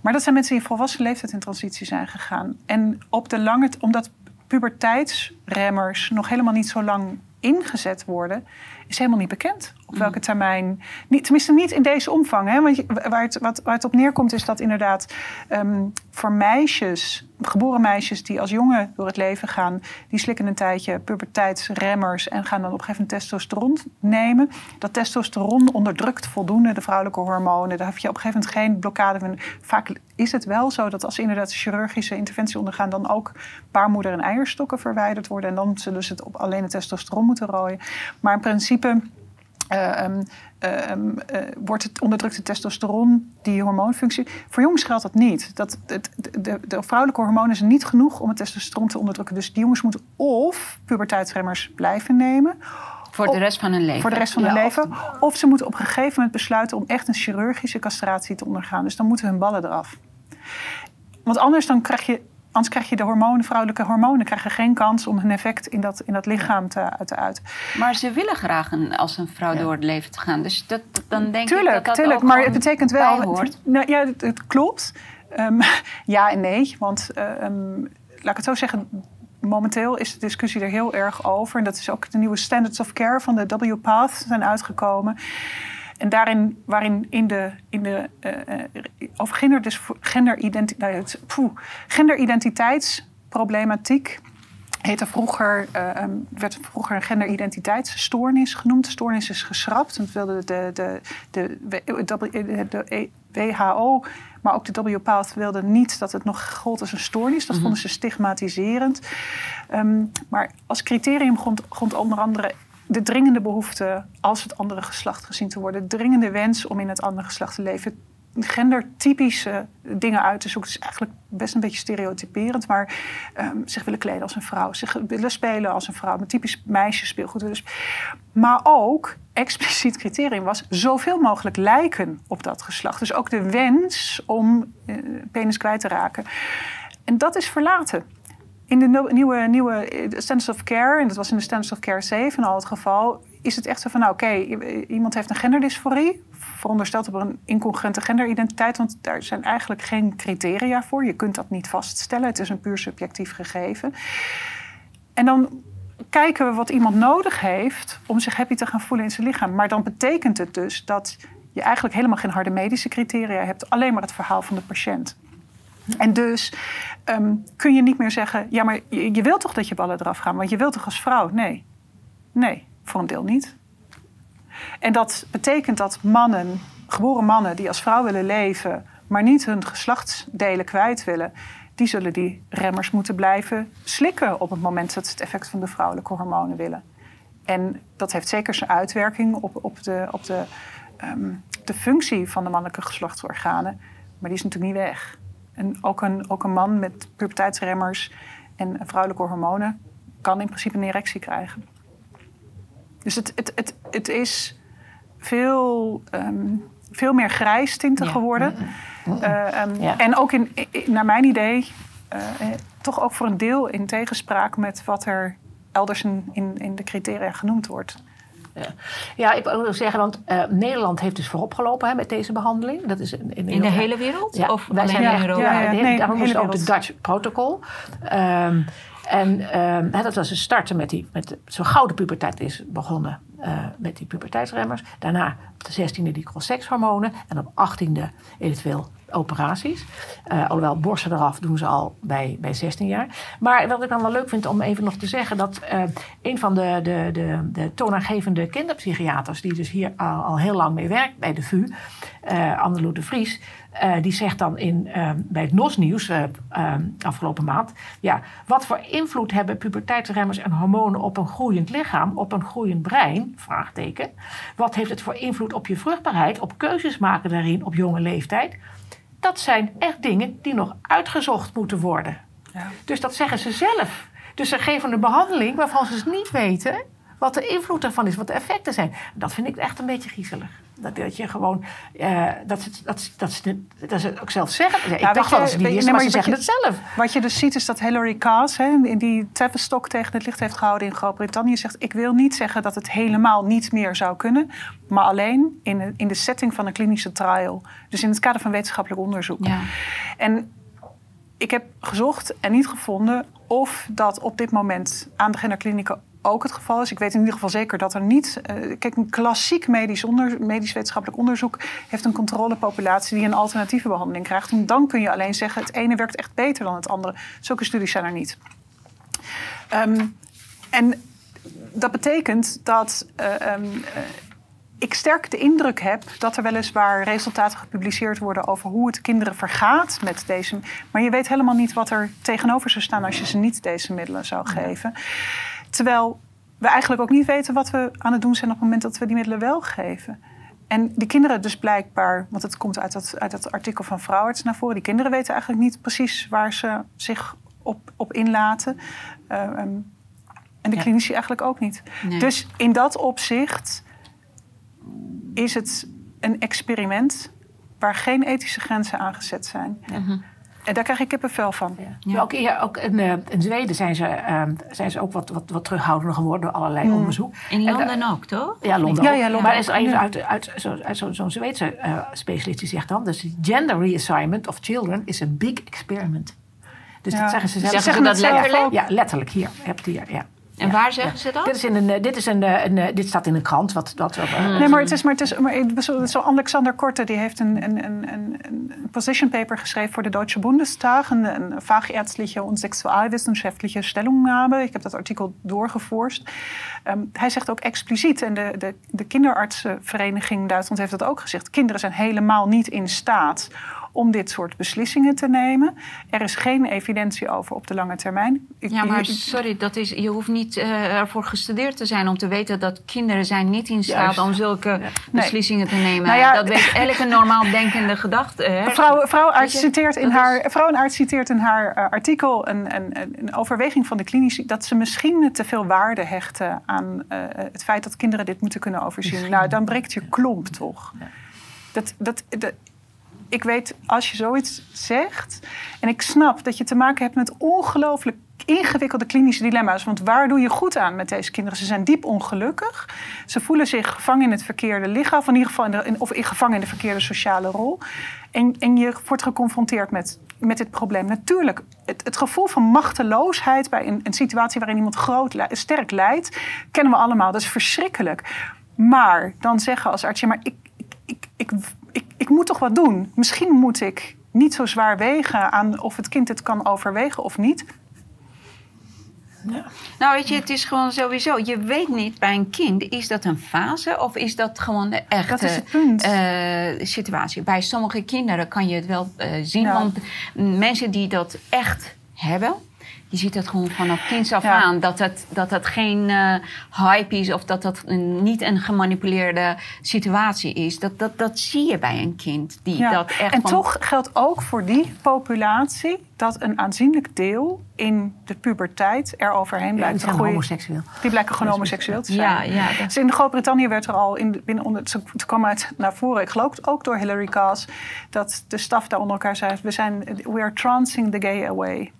maar dat zijn mensen die in volwassen leeftijd in transitie zijn gegaan. En op de lange, omdat puberteitsremmers nog helemaal niet zo lang ingezet worden, is helemaal niet bekend. Op welke termijn. Niet, tenminste, niet in deze omvang. Hè? Want waar, het, wat, waar het op neerkomt, is dat inderdaad um, voor meisjes, geboren meisjes die als jongen door het leven gaan, die slikken een tijdje puberteitsremmers en gaan dan op een gegeven moment testosteron nemen. Dat testosteron onderdrukt voldoende de vrouwelijke hormonen. Daar heb je op een gegeven moment geen blokkade van. Vaak is het wel zo dat als ze inderdaad chirurgische interventie ondergaan, dan ook baarmoeder en eierstokken verwijderd worden. En dan zullen ze het op alleen het testosteron moeten rooien. Maar in principe. Uh, um, uh, wordt het onderdrukte testosteron, die hormoonfunctie. Voor jongens geldt dat niet. Dat, het, de, de, vrouwelijke hormonen zijn niet genoeg om het testosteron te onderdrukken. Dus die jongens moeten of puberteitsremmers blijven nemen. Voor de rest van hun leven. Voor de rest van hun leven. Of ze moeten op een gegeven moment besluiten om echt een chirurgische castratie te ondergaan. Dus dan moeten hun ballen eraf. Want anders dan krijg je Anders krijg je de hormonen, vrouwelijke hormonen, krijgen geen kans om hun effect in dat, in dat lichaam te, te uiten. Maar ze willen graag een, als een vrouw door het leven te gaan. Dus dat, dan denk tuurlijk, ik dat dat tuurlijk, maar het betekent wel. Nou, ja, het, het klopt. Um, ja en nee. Want um, laat ik het zo zeggen. Momenteel is de discussie er heel erg over. En dat is ook de nieuwe standards of care van de W-Path zijn uitgekomen. En daarin, waarin in de, in de uh, over gender, dus genderidentiteit, nou, genderidentiteitsproblematiek heette vroeger, uh, werd vroeger genderidentiteitsstoornis genoemd. De stoornis is geschrapt. En wilde de, de, de, de, de WHO, maar ook de WPATH wilde niet dat het nog gold als een stoornis. Dat mhm. vonden ze stigmatiserend. Um, maar als criterium grond, grond onder andere de dringende behoefte als het andere geslacht gezien te worden, de dringende wens om in het andere geslacht te leven, gendertypische dingen uit te zoeken. Het is eigenlijk best een beetje stereotyperend, maar um, zich willen kleden als een vrouw, zich willen spelen als een vrouw, met typisch meisjespeelgoed. Dus, maar ook expliciet criterium was zoveel mogelijk lijken op dat geslacht. Dus ook de wens om uh, penis kwijt te raken. En dat is verlaten. In de nieuwe, nieuwe eh, Standards of Care, en dat was in de Standards of Care 7 al het geval, is het echt zo van, nou oké, iemand heeft een genderdysforie, verondersteld op een incongruente genderidentiteit, want daar zijn eigenlijk geen criteria voor. Je kunt dat niet vaststellen, het is een puur subjectief gegeven. En dan kijken we wat iemand nodig heeft om zich happy te gaan voelen in zijn lichaam. Maar dan betekent het dus dat je eigenlijk helemaal geen harde medische criteria hebt, alleen maar het verhaal van de patiënt. En dus ehm, kun je niet meer zeggen: ja, maar je, je wilt toch dat je ballen eraf gaan, want je wilt toch als vrouw? Nee. Nee, voor een deel niet. En dat betekent dat mannen, geboren mannen die als vrouw willen leven, maar niet hun geslachtsdelen kwijt willen, die zullen die remmers moeten blijven slikken op het moment dat ze het effect van de vrouwelijke hormonen willen. En dat heeft zeker zijn uitwerking op, op, de, op de, um, de functie van de mannelijke geslachtsorganen, maar die is natuurlijk niet weg. En ook een, ook een man met puberteitsremmers en vrouwelijke hormonen kan in principe een erectie krijgen. Dus het, het, het, het is veel, um, veel meer grijstintig geworden. Uh, um, ja. En ook in, naar mijn idee, uh, toch ook voor een deel in tegenspraak met wat er elders in, in, in de criteria genoemd wordt. Ja, ik wil zeggen, want uh, Nederland heeft dus voorop gelopen hè, met deze behandeling. Dat is in, in, in de hele wereld? Ja, of wij zijn in Europa? Ja, ja, ja, nee, daarom is ook de Dutch Protocol. Um, en um, dat was een starten met die, met zo gauw de puberteit is begonnen uh, met die puberteitsremmers. Daarna op de 16e die cross-sex-hormonen en op 18e eventueel operaties. Uh, alhoewel borsten eraf doen ze al bij, bij 16 jaar. Maar wat ik dan wel leuk vind om even nog te zeggen... dat uh, een van de, de, de, de toonaangevende kinderpsychiaters... die dus hier al, al heel lang mee werkt bij de VU, uh, Anneloe de Vries... die zegt dan in, bij het NOS-nieuws afgelopen maand... Ja, wat voor invloed hebben puberteitsremmers en hormonen op een groeiend lichaam... op een groeiend brein? Vraagteken. Wat heeft het voor invloed op je vruchtbaarheid... op keuzes maken daarin op jonge leeftijd... Dat zijn echt dingen die nog uitgezocht moeten worden. Ja. Dus dat zeggen ze zelf. Dus ze geven een behandeling waarvan ze niet weten wat de invloed ervan is, wat de effecten zijn. Dat vind ik echt een beetje griezelig. Dat, dat je gewoon, uh, dat, ze, dat, dat, dat ze ook zelf zeggen. ik dacht wel dat ze maar, ze zeggen het zelf. Wat je dus ziet is dat Hillary hè, die Tavistock tegen het licht heeft gehouden in Groot-Brittannië, zegt: Ik wil niet zeggen dat het helemaal niet meer zou kunnen, maar alleen in de, in de setting van een klinische trial. Dus in het kader van wetenschappelijk onderzoek. Ja. En ik heb gezocht en niet gevonden of dat op dit moment aan de genderklinieken ook het geval is. Ik weet in ieder geval zeker dat er niet. Uh, kijk, een klassiek medisch, onder, medisch wetenschappelijk onderzoek heeft een controlepopulatie die een alternatieve behandeling krijgt. En dan kun je alleen zeggen: het ene werkt echt beter dan het andere. Zulke studies zijn er niet. Um, en dat betekent dat. Uh, um, uh, ik sterk de indruk heb dat er weliswaar resultaten gepubliceerd worden over hoe het kinderen vergaat met deze. Maar je weet helemaal niet wat er tegenover zou staan als je ze niet deze middelen zou geven. Terwijl we eigenlijk ook niet weten wat we aan het doen zijn op het moment dat we die middelen wel geven. En die kinderen dus blijkbaar, want het komt uit dat, uit dat artikel van Vrouwarts naar voren, die kinderen weten eigenlijk niet precies waar ze zich op, op inlaten. Uh, um, en de ja. klinici eigenlijk ook niet. Nee. Dus in dat opzicht is het een experiment waar geen ethische grenzen aangezet zijn. Ja. -hmm. En daar krijg ik kippenvel van. Ja. Ja. Ook, ook in, uh, in, Zweden zijn ze, uh, zijn ze ook wat, wat, wat terughoudender geworden door allerlei mm. onderzoek. In Londen en, uh, ook, toch? Ja, Londen ja, ja, Londen Maar er is even uit, uit, zo'n zo Zweedse specialist die zegt dan... dus gender reassignment of children is a big experiment. Dus dat zeggen ze zelf. Zeggen ze dat letterlijk? Ja, letterlijk. Hier, je hebt hier, ja. En ja, waar zeggen ja. ze dat? Dit, is in een, dit, is een, een, een, dit staat in een krant. Wat, dat, uh, nee, maar het is, maar het is, maar zo Alexander Korte die heeft een, een, een, een, position paper geschreven voor de Deutsche Bundestag. Een, een fachärztliche und sexualwissenschaftliche Stellungnahme. Ik heb dat artikel doorgevoerd. Um, hij zegt ook expliciet, en de, de, de kinderartsenvereniging in Duitsland heeft dat ook gezegd. Kinderen zijn helemaal niet in staat om dit soort beslissingen te nemen. Er is geen evidentie over op de lange termijn. Ik, ja, maar sorry, dat is, je hoeft niet uh, ervoor gestudeerd te zijn om te weten dat kinderen zijn niet in staat Juist. om zulke beslissingen te nemen. Nou ja, dat weet elke normaal denkende gedachte. Vrouw, vrouwarts citeert in haar, citeert in haar uh, artikel een, een, een, overweging van de klinici dat ze misschien te veel waarde hechten aan uh, het feit dat kinderen dit moeten kunnen overzien. Nou, dan breekt je klomp toch. Dat, dat, dat, ik weet, als je zoiets zegt... en ik snap dat je te maken hebt met ongelooflijk ingewikkelde klinische dilemma's. Want waar doe je goed aan met deze kinderen? Ze zijn diep ongelukkig. Ze voelen zich gevangen in het verkeerde lichaam... of in ieder geval in of gevangen in de verkeerde sociale rol. En, en je wordt geconfronteerd met, met dit probleem. Natuurlijk, het, het gevoel van machteloosheid... bij een, een situatie waarin iemand groot, sterk lijdt... kennen we allemaal. Dat is verschrikkelijk. Maar dan zeggen als arts... Ja, maar ik, ik, ik, ik, ik moet toch wat doen. Misschien moet ik niet zo zwaar wegen aan of het kind het kan overwegen of niet. Ja. Nou, weet je, het is gewoon sowieso. Je weet niet bij een kind, is dat een fase of is dat gewoon de echte uh, situatie? Bij sommige kinderen kan je het wel uh, zien. Ja. Want mensen die dat echt hebben, je ziet het gewoon vanaf kinds af ja. aan. Dat het, dat het geen uh, hype is of dat dat een, niet een gemanipuleerde situatie is. Dat, dat, dat zie je bij een kind. Die ja. dat echt en van... toch geldt ook voor die populatie dat een aanzienlijk deel in de puberteit er overheen blijkt ja, te groeien. homoseksueel. Die blijken gewoon homoseksueel te zijn. Ja, ja, dus in Groot-Brittannië werd er al in, binnen onder, het kwam uit naar voren, ik geloof ook door Hillary Cass, dat de staf daar onder elkaar zei: we zijn, we are trancing the gay away.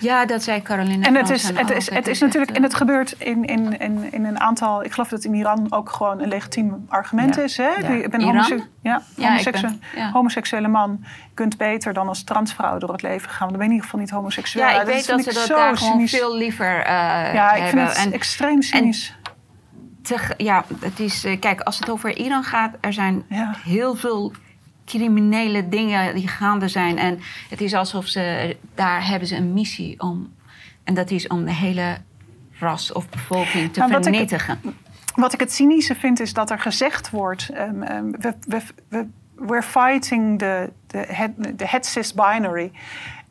Ja, dat zei Caroline. En het is, het is, het is natuurlijk, en het gebeurt in, in, in, in een aantal, ik geloof dat in Iran ook gewoon een legitiem argument Ja. is. Hè? Ja. Ik ben homoseksuele, ja, homoseksuele, ben- man. Je kunt beter dan als transvrouw door het leven gaan. Want dan ben je in ieder geval niet homoseksueel. Ja, ik dat weet dat ze dat zo daar gewoon veel liever eh, Ja, ik hebben. vind het En extreem cynisch. te- ja, het is, eh, kijk, als het over Iran gaat, er zijn heel veel criminele dingen die gaande zijn. En het is alsof ze, daar hebben ze een missie om. En dat is om de hele ras of bevolking te Maar wat ik- vernietigen. Wat ik het cynische vind is dat er gezegd wordt: ehm, ehm, we, we, we, we're fighting the, the, head, the binary.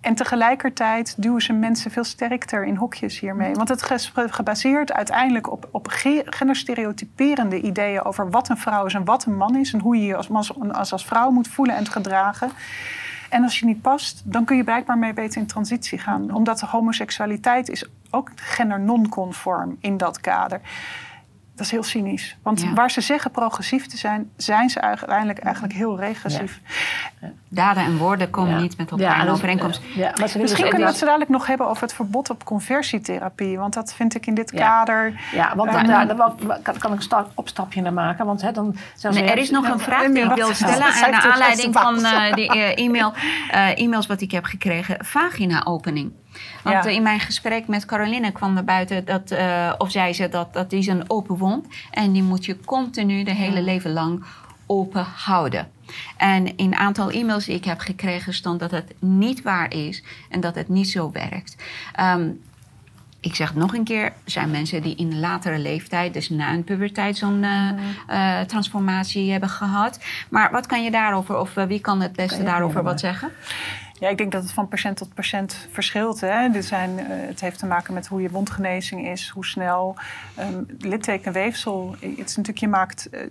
En tegelijkertijd duwen ze mensen veel sterker in hokjes hiermee. Want het is gebaseerd uiteindelijk op, op ge- genderstereotyperende ideeën over wat een vrouw is en wat een man is. En hoe je je als, als, als, als vrouw moet voelen en gedragen. En als je niet past, dan kun je blijkbaar mee beter in transitie gaan. Omdat de homoseksualiteit is ook gender non-conform in dat kader. Dat is heel cynisch. Want Ja. waar ze zeggen progressief te zijn, zijn ze uiteindelijk eigenlijk heel regressief. Daden en woorden komen Ja. niet met elkaar Ja, in overeenkomst. Ja, Misschien dus kunnen we het zo dadelijk nog hebben over het verbod op conversietherapie. Want dat vind ik in dit Ja. kader. Ja, want Eh, daar, daar, daar wou- kan, kan ik een sta- opstapje naar maken. Want hè, dan zijn ze Nee, er is nog een vraag die ik wil stellen Zij naar aanleiding van eh, die eh, e-mail, eh, e-mails wat ik heb gekregen. Vagina-opening. Want Ja. eh, in mijn gesprek met Caroline kwam er buiten dat, eh, of zei ze dat dat is een open wond. En die moet je continu de hele leven lang open houden. En in een aantal e-mails die ik heb gekregen stond dat het niet waar is en dat het niet zo werkt. Ehm, ik zeg het nog een keer, er zijn mensen die in latere leeftijd, dus na een puberteit, zo'n eh, transformatie hebben gehad. Maar wat kan je daarover, of wie kan het beste daarover wat zeggen? Ja, ik denk dat het van patiënt tot patiënt verschilt. Hè. Zijn, eh, het heeft te maken met hoe je wondgenezing is, hoe snel. Um, littekenweefsel, het is natuurlijk, je maakt. eh,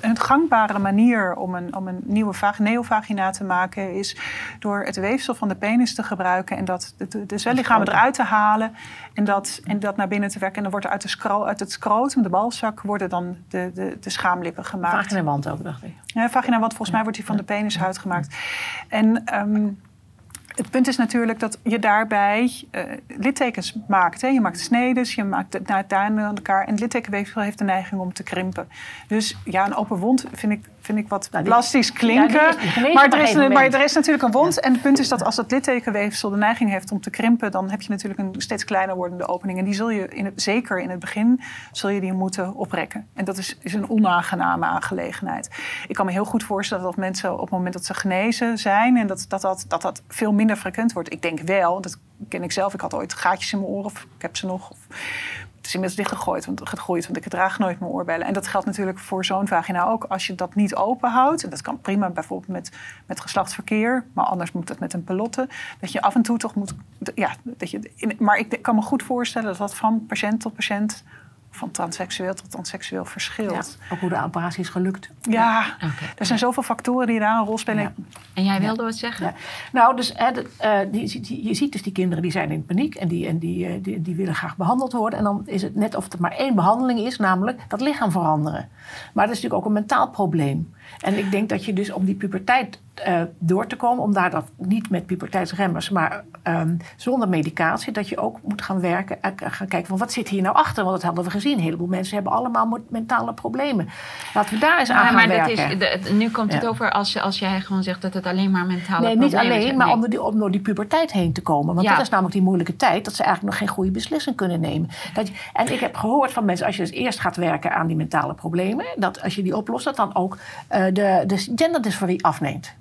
een gangbare manier om een, om een nieuwe vag- neovagina te maken is door het weefsel van de penis te gebruiken en dat de, de, eruit te halen en dat, en dat naar binnen te werken. En dan wordt er uit, de scro, uit het scrotum, de balzak, worden dan de, de, de schaamlippen gemaakt. Vaginawand ook, dacht ik. Ja, vagina, want volgens mij wordt die van de penishuid gemaakt. En ehm, het punt is natuurlijk dat je daarbij eh, littekens maakt. Hè. Je maakt snedes, je maakt het naar aan elkaar. En het littekenweefsel heeft de neiging om te krimpen. Dus ja, een open wond vind ik, vind ik wat Nou, die- plastisch klinken. Ja, is- maar, er is, maar er is natuurlijk een wond. En het punt is dat als het littekenweefsel de neiging heeft om te krimpen... dan heb je natuurlijk een steeds kleiner wordende opening. En die zul je, in het, zeker in het begin, zul je die moeten oprekken. En dat is, is een onaangename aangelegenheid. Ik kan me heel goed voorstellen dat mensen op het moment dat ze genezen zijn... en dat dat, dat, dat, dat veel minder frequent wordt. Ik denk wel, dat ken ik zelf. Ik had ooit gaatjes in mijn oren, of ik heb ze nog... Of, is inmiddels dichtgegooid, want, gegooid, want ik draag nooit mijn oorbellen. En dat geldt natuurlijk voor zo'n vagina ook. Als je dat niet open houdt, en dat kan prima bijvoorbeeld met, met geslachtsverkeer, maar anders moet dat met een pelotte, dat je af en toe toch moet. Ja, dat je, maar ik kan me goed voorstellen dat dat van patiënt tot patiënt, van transseksueel tot transseksueel Ja, verschilt. ook hoe de operatie is gelukt. Ja, Oké. er zijn zoveel factoren die daar een rol spelen. Ja. En jij wilde wat zeggen? Ja. Nou, dus, hè, de- eh, die, die- je ziet dus die kinderen die zijn in paniek en, die, en die, eh, die, die willen graag behandeld worden. En dan is het net of er maar één behandeling is, namelijk dat lichaam veranderen. Maar dat is natuurlijk ook een mentaal probleem. En ik denk dat je dus om die puberteit eh, door te komen, om daar dat niet met puberteitsremmers, maar ehm, zonder medicatie, dat je ook moet gaan werken en gaan kijken van wat zit hier nou achter. Want dat hadden we gezien. Een heleboel mensen hebben allemaal mentale problemen. Laten we daar eens aan Ja, gaan maar dat werken. is, de- nu komt het Ja. over als, als jij gewoon zegt dat het alleen maar mentale Nee, niet problemen alleen, zijn. maar Nee. om, door die, om door die puberteit heen te komen. Want Ja. dat is namelijk die moeilijke tijd dat ze eigenlijk nog geen goede beslissing kunnen nemen. Dat je, en ik heb gehoord van mensen, als je dus eerst gaat werken aan die mentale problemen, dat als je die oplost, dat dan ook eh, de, de genderdysforie afneemt.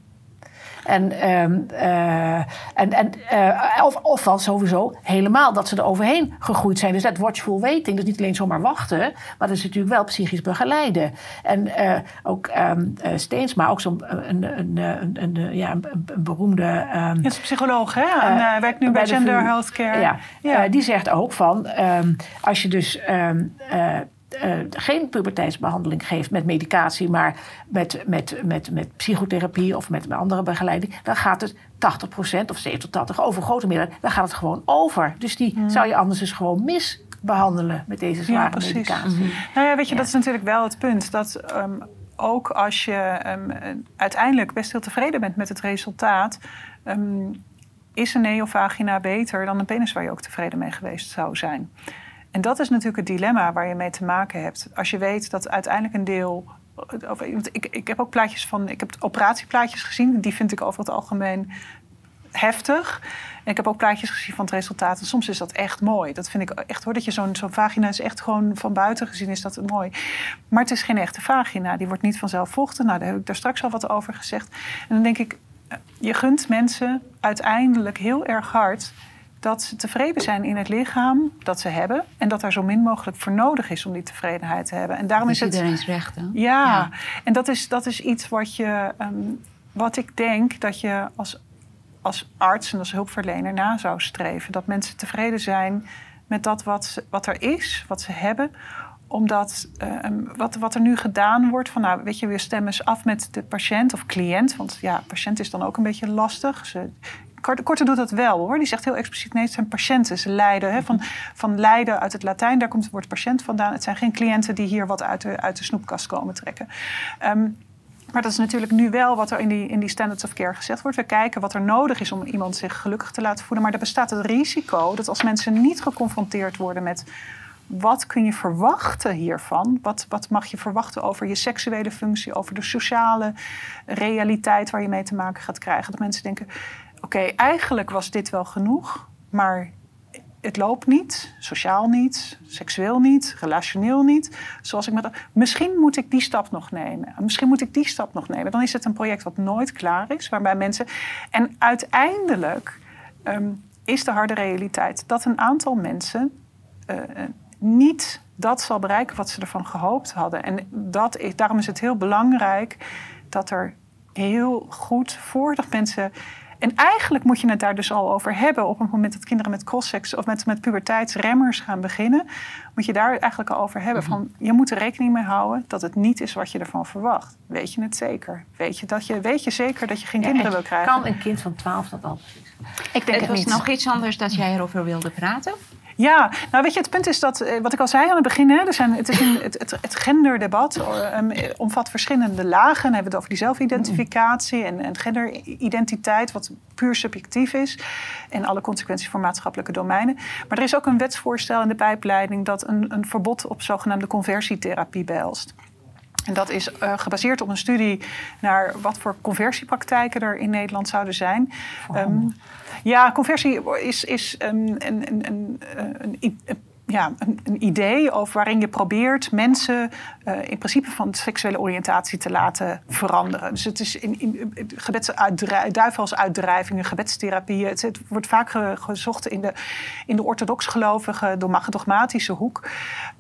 En, ehm, eh, en, en, eh, of, ofwel sowieso helemaal dat ze er overheen gegroeid zijn. Dus dat watchful waiting, dus niet alleen zomaar wachten, maar dat is natuurlijk wel psychisch begeleiden. En eh, ook ehm eh, Steensma, ook zo'n een, een, een, een, ja, een, beroemde ehm, Het is een psycholoog, hè? En eh, werkt nu bij, de Gender. Healthcare. Ja, Ja. eh, die zegt ook van als je dus eh, geen puberteitsbehandeling geeft met medicatie, maar met, met, met, met psychotherapie of met een andere begeleiding, dan gaat het 80% of 70 tot 80 over grote meerderheid, dan gaat het gewoon over. Dus die zou je anders dus gewoon misbehandelen met deze zware Ja, precies. medicatie. Nou ja, weet je, Ja. dat is natuurlijk wel het punt. Dat ehm, ook als je ehm, eh, uiteindelijk best heel tevreden bent met het resultaat. ehm, is een neovagina beter dan een penis waar je ook tevreden mee geweest zou zijn? En dat is natuurlijk het dilemma waar je mee te maken hebt. Als je weet dat uiteindelijk een deel. Ik, ik heb ook plaatjes van. Ik heb operatieplaatjes gezien. Die vind ik over het algemeen heftig. En ik heb ook plaatjes gezien van het resultaat. En soms is dat echt mooi. Dat vind ik echt hoor. Dat je zo'n zo'n vagina is echt gewoon van buiten gezien is dat mooi. Maar het is geen echte vagina. Die wordt niet vanzelf vochtig. Nou, daar heb ik daar straks al wat over gezegd. En dan denk ik, eh, je gunt mensen uiteindelijk heel erg hard dat ze tevreden zijn in het lichaam dat ze hebben. En dat er zo min mogelijk voor nodig is om die tevredenheid te hebben. En daarom is, het. Iedereen's recht, hè? Ja, en dat is, dat is iets wat je. Ehm, wat ik denk dat je als, als arts en als hulpverlener na zou streven. Dat mensen tevreden zijn met dat wat, wat er is, wat ze hebben omdat ehm, wat, wat er nu gedaan wordt, van nou, weet je, we stemmen eens af met de patiënt of cliënt. Want ja, patiënt is dan ook een beetje lastig. Ze, Korte doet dat wel hoor. Die zegt heel expliciet: nee, het zijn patiënten. Ze lijden. Hè, van, van lijden uit het Latijn, daar komt het woord patiënt vandaan. Het zijn geen cliënten die hier wat uit de, uit de snoepkast komen trekken. Um, maar dat is natuurlijk nu wel wat er in die, in die standards of care gezegd wordt. We kijken wat er nodig is om iemand zich gelukkig te laten voelen. Maar er bestaat het risico dat als mensen niet geconfronteerd worden met wat kun je verwachten hiervan? Wat, wat mag je verwachten over je seksuele functie, over de sociale realiteit waar je mee te maken gaat krijgen? Dat mensen denken: oké, eigenlijk was dit wel genoeg, maar het loopt niet, sociaal niet, seksueel niet, relationeel niet. Zoals ik met, misschien moet ik die stap nog nemen. Misschien moet ik die stap nog nemen. Dan is het een project wat nooit klaar is, waarbij mensen. En uiteindelijk ehm, is de harde realiteit dat een aantal mensen uh, niet dat zal bereiken wat ze ervan gehoopt hadden. En dat is, daarom is het heel belangrijk dat er heel goed voordat mensen en eigenlijk moet je het daar dus al over hebben. Op het moment dat kinderen met crosssex of met, met puberteitsremmers gaan beginnen, moet je daar eigenlijk al over hebben. Mhm. Van, je moet er rekening mee houden dat het niet is wat je ervan verwacht. Weet je het zeker? Weet je, dat je, weet je zeker dat je geen kinderen wil krijgen? Kan een kind van 12 dat al precies? Ik denk het, het was niet. nog iets anders dat jij erover wilde praten. Ja, nou weet je, het punt is dat, eh, wat ik al zei aan het begin, hè, er zijn, het, is een, het, genderdebat um, omvat verschillende lagen. Dan hebben we het over die zelfidentificatie en, en genderidentiteit, wat puur subjectief is. En alle consequenties voor maatschappelijke domeinen. Maar er is ook een wetsvoorstel in de pijpleiding dat een, een verbod op zogenaamde conversietherapie behelst. En dat is uh, gebaseerd op een studie naar wat voor conversiepraktijken er in Nederland zouden zijn. Um, ja, conversie is, is een, een, een, een, ja, een, een, idee over waarin je probeert mensen uh, in principe van seksuele oriëntatie te laten veranderen. Dus het is in, in duivelsuitdrijvingen, gebedstherapieën. Het, het, wordt vaak gezocht in de, in de orthodox-gelovige, dogmatische hoek.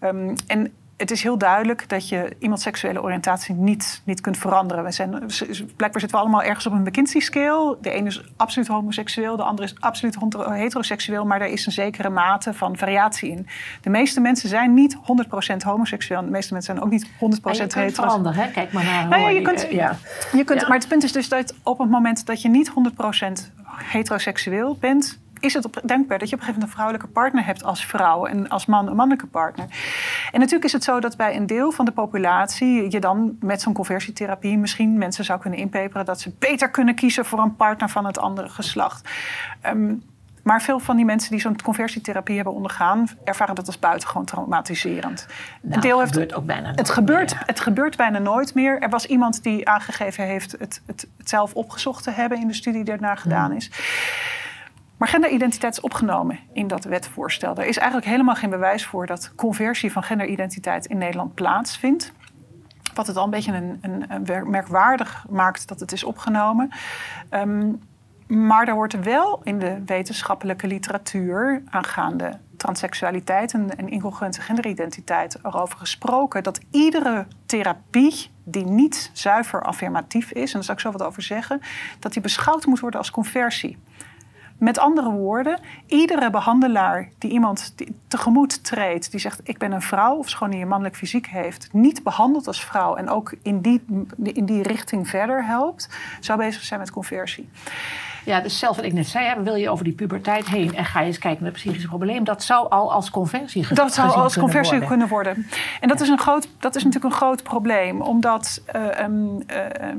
Um, en het is heel duidelijk dat je iemands seksuele oriëntatie niet, niet kunt veranderen. We zijn, blijkbaar zitten we allemaal ergens op een McKinsey-scale. De ene is absoluut homoseksueel, de andere is absoluut heteroseksueel. Maar er is een zekere mate van variatie in. De meeste mensen zijn niet 100% homoseksueel. De meeste mensen zijn ook niet 100% heteroseksueel. Je veranderen, hè? Kijk maar naar nou ja, je kunt, ja. Je kunt, Maar het punt is dus dat op het moment dat je niet 100% heteroseksueel bent is het op, denkbaar dat je op een gegeven moment een vrouwelijke partner hebt als vrouw en als man een mannelijke partner. En natuurlijk is het zo dat bij een deel van de populatie je dan met zo'n conversietherapie misschien mensen zou kunnen inpeperen dat ze beter kunnen kiezen voor een partner van het andere geslacht. Ehm, maar veel van die mensen die zo'n conversietherapie hebben ondergaan, ervaren dat als buitengewoon traumatiserend. Nou, een deel het gebeurt ook bijna het gebeurt, meer. Het gebeurt bijna nooit meer. Er was iemand die aangegeven heeft het, het, het zelf opgezocht te hebben in de studie die ernaar gedaan hmm. Maar genderidentiteit is opgenomen in dat wetvoorstel. Er is eigenlijk helemaal geen bewijs voor dat conversie van genderidentiteit in Nederland plaatsvindt. Wat het al een beetje een, een, merkwaardig maakt dat het is opgenomen. Um, maar er wordt wel in de wetenschappelijke literatuur aangaande transseksualiteit en, en incongruente genderidentiteit erover gesproken dat iedere therapie die niet zuiver affirmatief is, en daar zal ik zo wat over zeggen, dat die beschouwd moet worden als conversie. Met andere woorden, iedere behandelaar die iemand tegemoet treedt, die zegt: Ik ben een vrouw, of schoon die een mannelijk fysiek heeft, niet behandeld als vrouw en ook in die, in die richting verder helpt, zou bezig zijn met conversie. Ja, dus zelf wat ik net zei, wil je over die puberteit heen en ga je eens kijken naar het psychische probleem. Dat zou al als conversie gezien Dat zou als kunnen conversie worden. kunnen worden. En dat is, een groot, dat is natuurlijk een groot probleem, omdat uh, um, uh,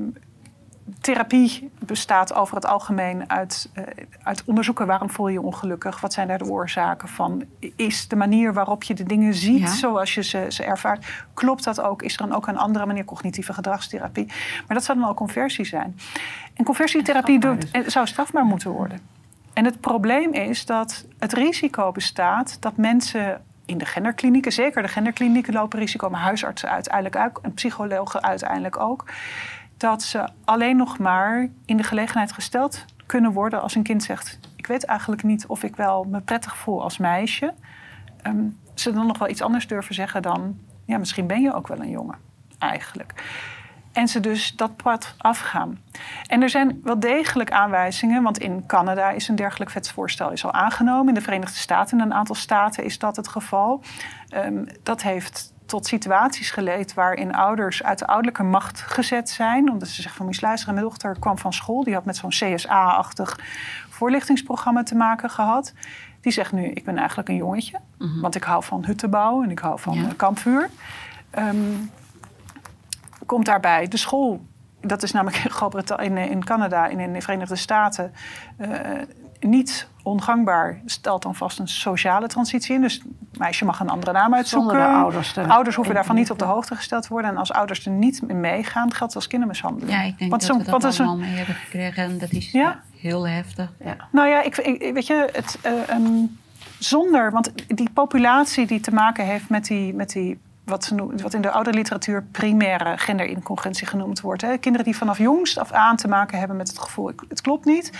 therapie bestaat over het algemeen uit, uh, uit onderzoeken. Waarom voel je je ongelukkig, wat zijn daar de oorzaken van, is de manier waarop je de dingen ziet zoals je ze, ze ervaart, klopt dat ook, is er dan ook een andere manier, cognitieve gedragstherapie, maar dat zou dan al conversie zijn. En conversietherapie doet, zou strafbaar moeten worden. En het probleem is dat het risico bestaat dat mensen in de genderklinieken, zeker de genderklinieken lopen risico, maar huisartsen uiteindelijk ook en psychologen uiteindelijk ook, dat ze alleen nog maar in de gelegenheid gesteld kunnen worden als een kind zegt: Ik weet eigenlijk niet of ik wel me prettig voel als meisje. Um, ze dan nog wel iets anders durven zeggen dan: Ja, misschien ben je ook wel een jongen, eigenlijk. En ze dus dat pad afgaan. En er zijn wel degelijk aanwijzingen, want in Canada is een dergelijk wetsvoorstel is al aangenomen. In de Verenigde Staten, in een aantal staten, is dat het geval. Um, dat heeft tot situaties geleid waarin ouders uit de ouderlijke macht gezet zijn. Omdat ze zeggen van, moet luisteren, mijn dochter kwam van school. Die had met zo'n CSA-achtig voorlichtingsprogramma te maken gehad. Die zegt nu, ik ben eigenlijk een jongetje. Mhm. Want ik hou van bouwen en ik hou van ja. kampvuur. Um, komt daarbij de school. Dat is namelijk in, Groot-Brittannië, in, in Canada en in de Verenigde Staten uh, niet ongangbaar. Stelt dan vast een sociale transitie in. Dus meisje mag een andere naam uitzoeken. ouders, ouders hoeven daarvan niet op de hoogte gesteld te worden. En als ouders er niet mee meegaan, geldt als kindermishandeling. Ja, ik denk want dat we dat allemaal een... mee hebben gekregen. En dat is ja? heel heftig. Ja. Nou ja, ik, ik, weet je, het, uh, um, zonder... Want die populatie die te maken heeft met die, met die wat, ze wat in de oude literatuur primaire genderincongruentie genoemd wordt. Hè. Kinderen die vanaf jongst af aan te maken hebben met het gevoel, het klopt niet.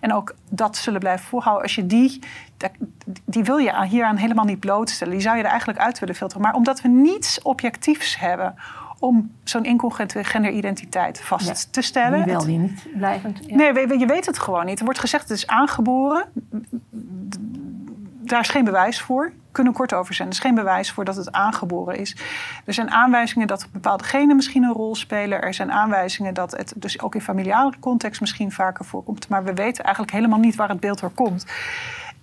En ook dat zullen blijven volhouden. Als je die, die wil je hieraan helemaal niet blootstellen. Die zou je er eigenlijk uit willen filteren. Maar omdat we niets objectiefs hebben om zo'n incongruente genderidentiteit vast te stellen. Die wil die niet blijvend. Nee, je weet het gewoon niet. Er wordt gezegd het is aangeboren. Daar is geen bewijs voor kunnen kort over zijn. Er is geen bewijs voor dat het aangeboren is. Er zijn aanwijzingen dat bepaalde genen misschien een rol spelen. Er zijn aanwijzingen dat het dus ook in familiale context misschien vaker voorkomt. Maar we weten eigenlijk helemaal niet waar het beeld door komt.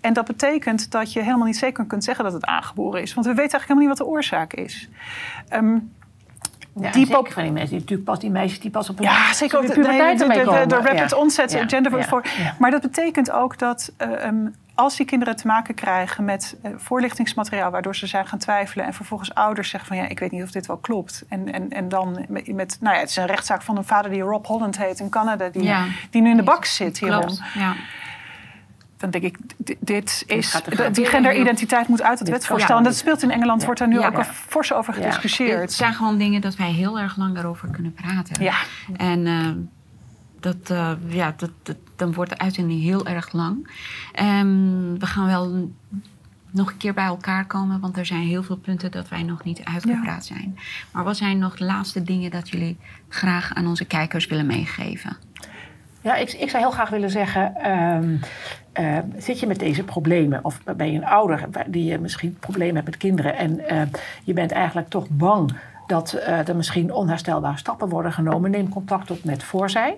En dat betekent dat je helemaal niet zeker kunt zeggen dat het aangeboren is. Want we weten eigenlijk helemaal niet wat de oorzaak is. Um, ja, die zeker van die mensen, die, natuurlijk pas die meisjes die pas op een ja, zeker ook de, de, de, de, rapid onset ja. gender voor. Maar dat betekent ook dat uh, um, als die kinderen te maken krijgen met uh, voorlichtingsmateriaal waardoor ze zijn gaan twijfelen en vervolgens ouders zeggen van ja, ik weet niet of dit wel klopt. En, en, en dan met, met nou ja, het is een rechtszaak van een vader die Rob Holland heet in Canada, die, die nu in de bak zit hierom. Dan denk ik, dit is. die genderidentiteit moet uit het wetsvoorstel. En dat speelt in Engeland, wordt daar nu ook al fors over gediscussieerd. Het zijn gewoon dingen dat wij heel erg lang erover kunnen praten. Ja. En uh, dat, uh, ja, dat, dat, dan wordt de uitzending heel erg lang. Um, we gaan wel nog een keer bij elkaar komen, want er zijn heel veel punten dat wij nog niet uitgepraat ja. zijn. Maar wat zijn nog de laatste dingen dat jullie graag aan onze kijkers willen meegeven? Ja, ik, ik zou heel graag willen zeggen. Um, uh, zit je met deze problemen, of ben je een ouder die misschien problemen hebt met kinderen en uh, je bent eigenlijk toch bang dat uh, er misschien onherstelbare stappen worden genomen, neem contact op met Voorzij.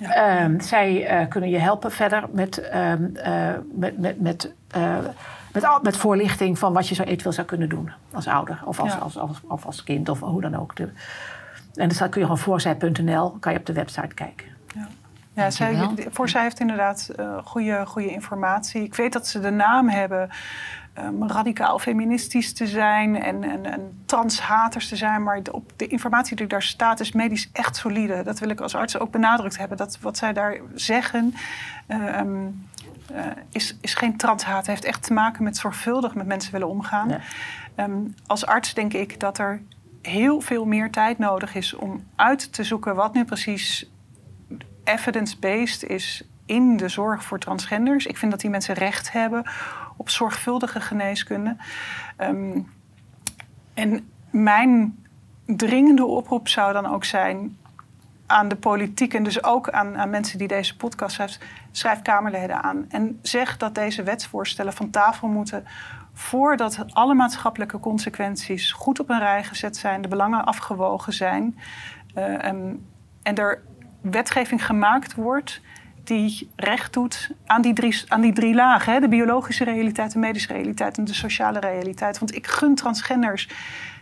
Ja. Um, zij uh, kunnen je helpen verder met, uh, met, met, met, met, met, voorlichting van wat je zo eventueel zou kunnen doen als ouder of als, ja. als, als, of als kind of hoe dan ook. En dus kun je gewoon voorzij.nl, kan je op de website kijken. Ja. Ja, zij, heeft inderdaad goede, goede informatie. Ik weet dat ze de naam hebben um, radicaal feministisch te zijn en, en, en transhaters te zijn. Maar de, op de informatie die daar staat is medisch echt solide. Dat wil ik als arts ook benadrukt hebben. Dat wat zij daar zeggen um, uh, is, is geen transhaat. Het heeft echt te maken met zorgvuldig met mensen willen omgaan. Ja. Um, als arts denk ik dat er heel veel meer tijd nodig is om uit te zoeken wat nu precies evidence-based is in de zorg voor transgenders. Ik vind dat die mensen recht hebben op zorgvuldige geneeskunde. Um, en mijn dringende oproep zou dan ook zijn aan de politiek en dus ook aan, aan mensen die deze podcast schrijven, schrijf Kamerleden aan en zeg dat deze wetsvoorstellen van tafel moeten voordat alle maatschappelijke consequenties goed op een rij gezet zijn, de belangen afgewogen zijn um, en er wetgeving gemaakt wordt die recht doet aan die drie, aan die drie lagen. Hè? De biologische realiteit, de medische realiteit en de sociale realiteit. Want ik gun transgenders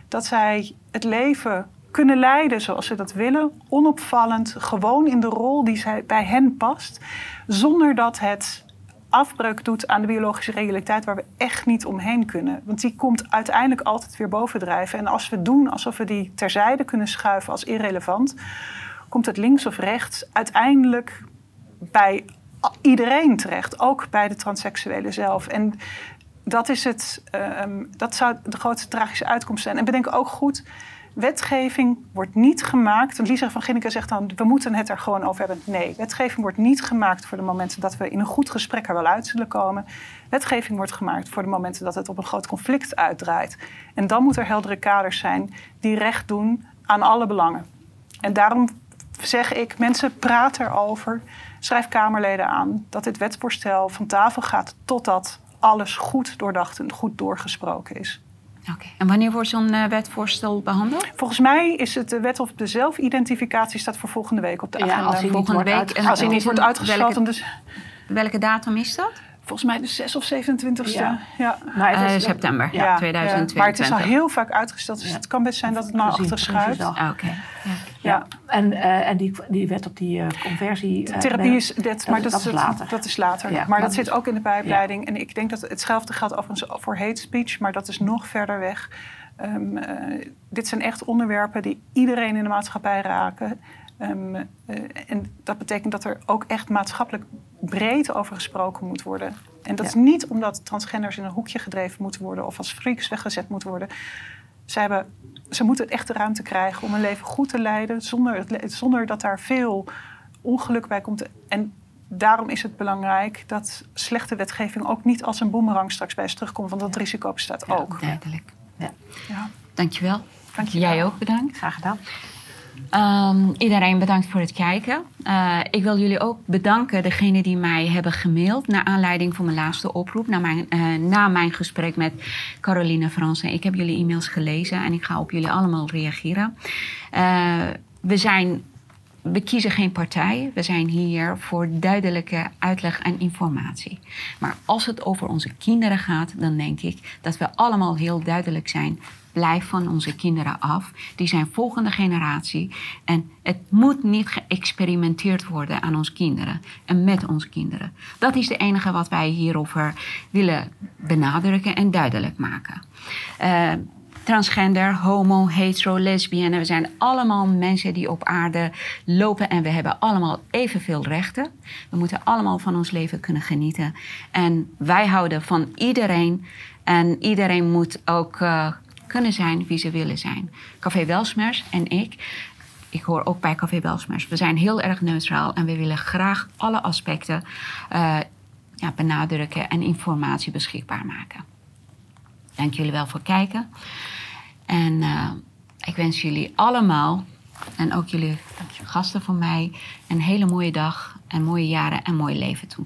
dat zij het leven kunnen leiden zoals ze dat willen, onopvallend, gewoon in de rol die zij, bij hen past, zonder dat het afbreuk doet aan de biologische realiteit waar we echt niet omheen kunnen. Want die komt uiteindelijk altijd weer bovendrijven. En als we doen alsof we die terzijde kunnen schuiven als irrelevant, komt het links of rechts uiteindelijk bij iedereen terecht, ook bij de transseksuelen zelf. En dat, is het, ehm, dat zou de grootste tragische uitkomst zijn. En bedenk ook goed, wetgeving wordt niet gemaakt. Want Lisa van Ginneke zegt dan, we moeten het er gewoon over hebben. Nee, wetgeving wordt niet gemaakt voor de momenten dat we in een goed gesprek er wel uit zullen komen. Wetgeving wordt gemaakt voor de momenten dat het op een groot conflict uitdraait. En dan moet er heldere kaders zijn die recht doen aan alle belangen. En daarom zeg ik, mensen praten erover. Schrijf Kamerleden aan dat dit wetsvoorstel van tafel gaat totdat alles goed doordacht en goed doorgesproken is. Oké. En wanneer wordt zo'n uh, wetvoorstel behandeld? Volgens mij is het de wet op de zelfidentificatie staat voor volgende week op de agenda. Ja, als hij volgende week als hij niet wordt uitgesteld. Welke, dus, welke datum is dat? Volgens mij de 6 of 27ste. Ja. ja. Maar het is uh, september ja, 2022. Maar het is al heel vaak uitgesteld. Dus het kan best zijn dat het maar achter schuift. Ah, Oké. Ja. En, uh, en die, die wet op die uh, conversie. De therapie is dit, maar dat, dat, is later. Dat is later. Ja, maar dat zit ook in de pijpleiding. En ik denk dat hetzelfde geldt overigens voor hate speech, maar dat is nog verder weg. Um, uh, dit zijn echt onderwerpen die iedereen in de maatschappij raken. Um, uh, en dat betekent dat er ook echt maatschappelijk breed over gesproken moet worden. En dat ja. is niet omdat transgenders in een hoekje gedreven moeten worden of als freaks weggezet moeten worden. Ze, hebben, ze moeten echt de ruimte krijgen om een leven goed te leiden zonder, zonder dat daar veel ongeluk bij komt. En daarom is het belangrijk dat slechte wetgeving ook niet als een boemerang straks bij ze terugkomt, want dat risico bestaat ja, ook. Duidelijk. Ja. Ja. Dankjewel. Dankjewel. Jij ook bedankt. Graag gedaan. Um, iedereen bedankt voor het kijken. Uh, ik wil jullie ook bedanken, degenen die mij hebben gemaild... naar aanleiding van mijn laatste oproep... na mijn, uh, na mijn gesprek met Caroline Fransen. Ik heb jullie e-mails gelezen en ik ga op jullie allemaal reageren. Uh, we zijn... We kiezen geen partij. We zijn hier voor duidelijke uitleg en informatie. Maar als het over onze kinderen gaat, dan denk ik dat we allemaal heel duidelijk zijn blijf van onze kinderen af. Die zijn volgende generatie. En het moet niet geëxperimenteerd worden aan onze kinderen en met onze kinderen. Dat is het enige wat wij hierover willen benadrukken en duidelijk maken. Uh, transgender, homo, hetero, lesbienne. We zijn allemaal mensen die op aarde lopen en we hebben allemaal evenveel rechten. We moeten allemaal van ons leven kunnen genieten. En wij houden van iedereen. En iedereen moet ook uh, kunnen zijn wie ze willen zijn. Café Welsmers en ik, ik hoor ook bij Café Welsmers, we zijn heel erg neutraal en we willen graag alle aspecten ja, benadrukken en informatie beschikbaar maken. Dank jullie wel voor kijken. En uh, ik wens jullie allemaal, en ook jullie gasten van mij, een hele mooie dag en mooie jaren en mooi leven toe.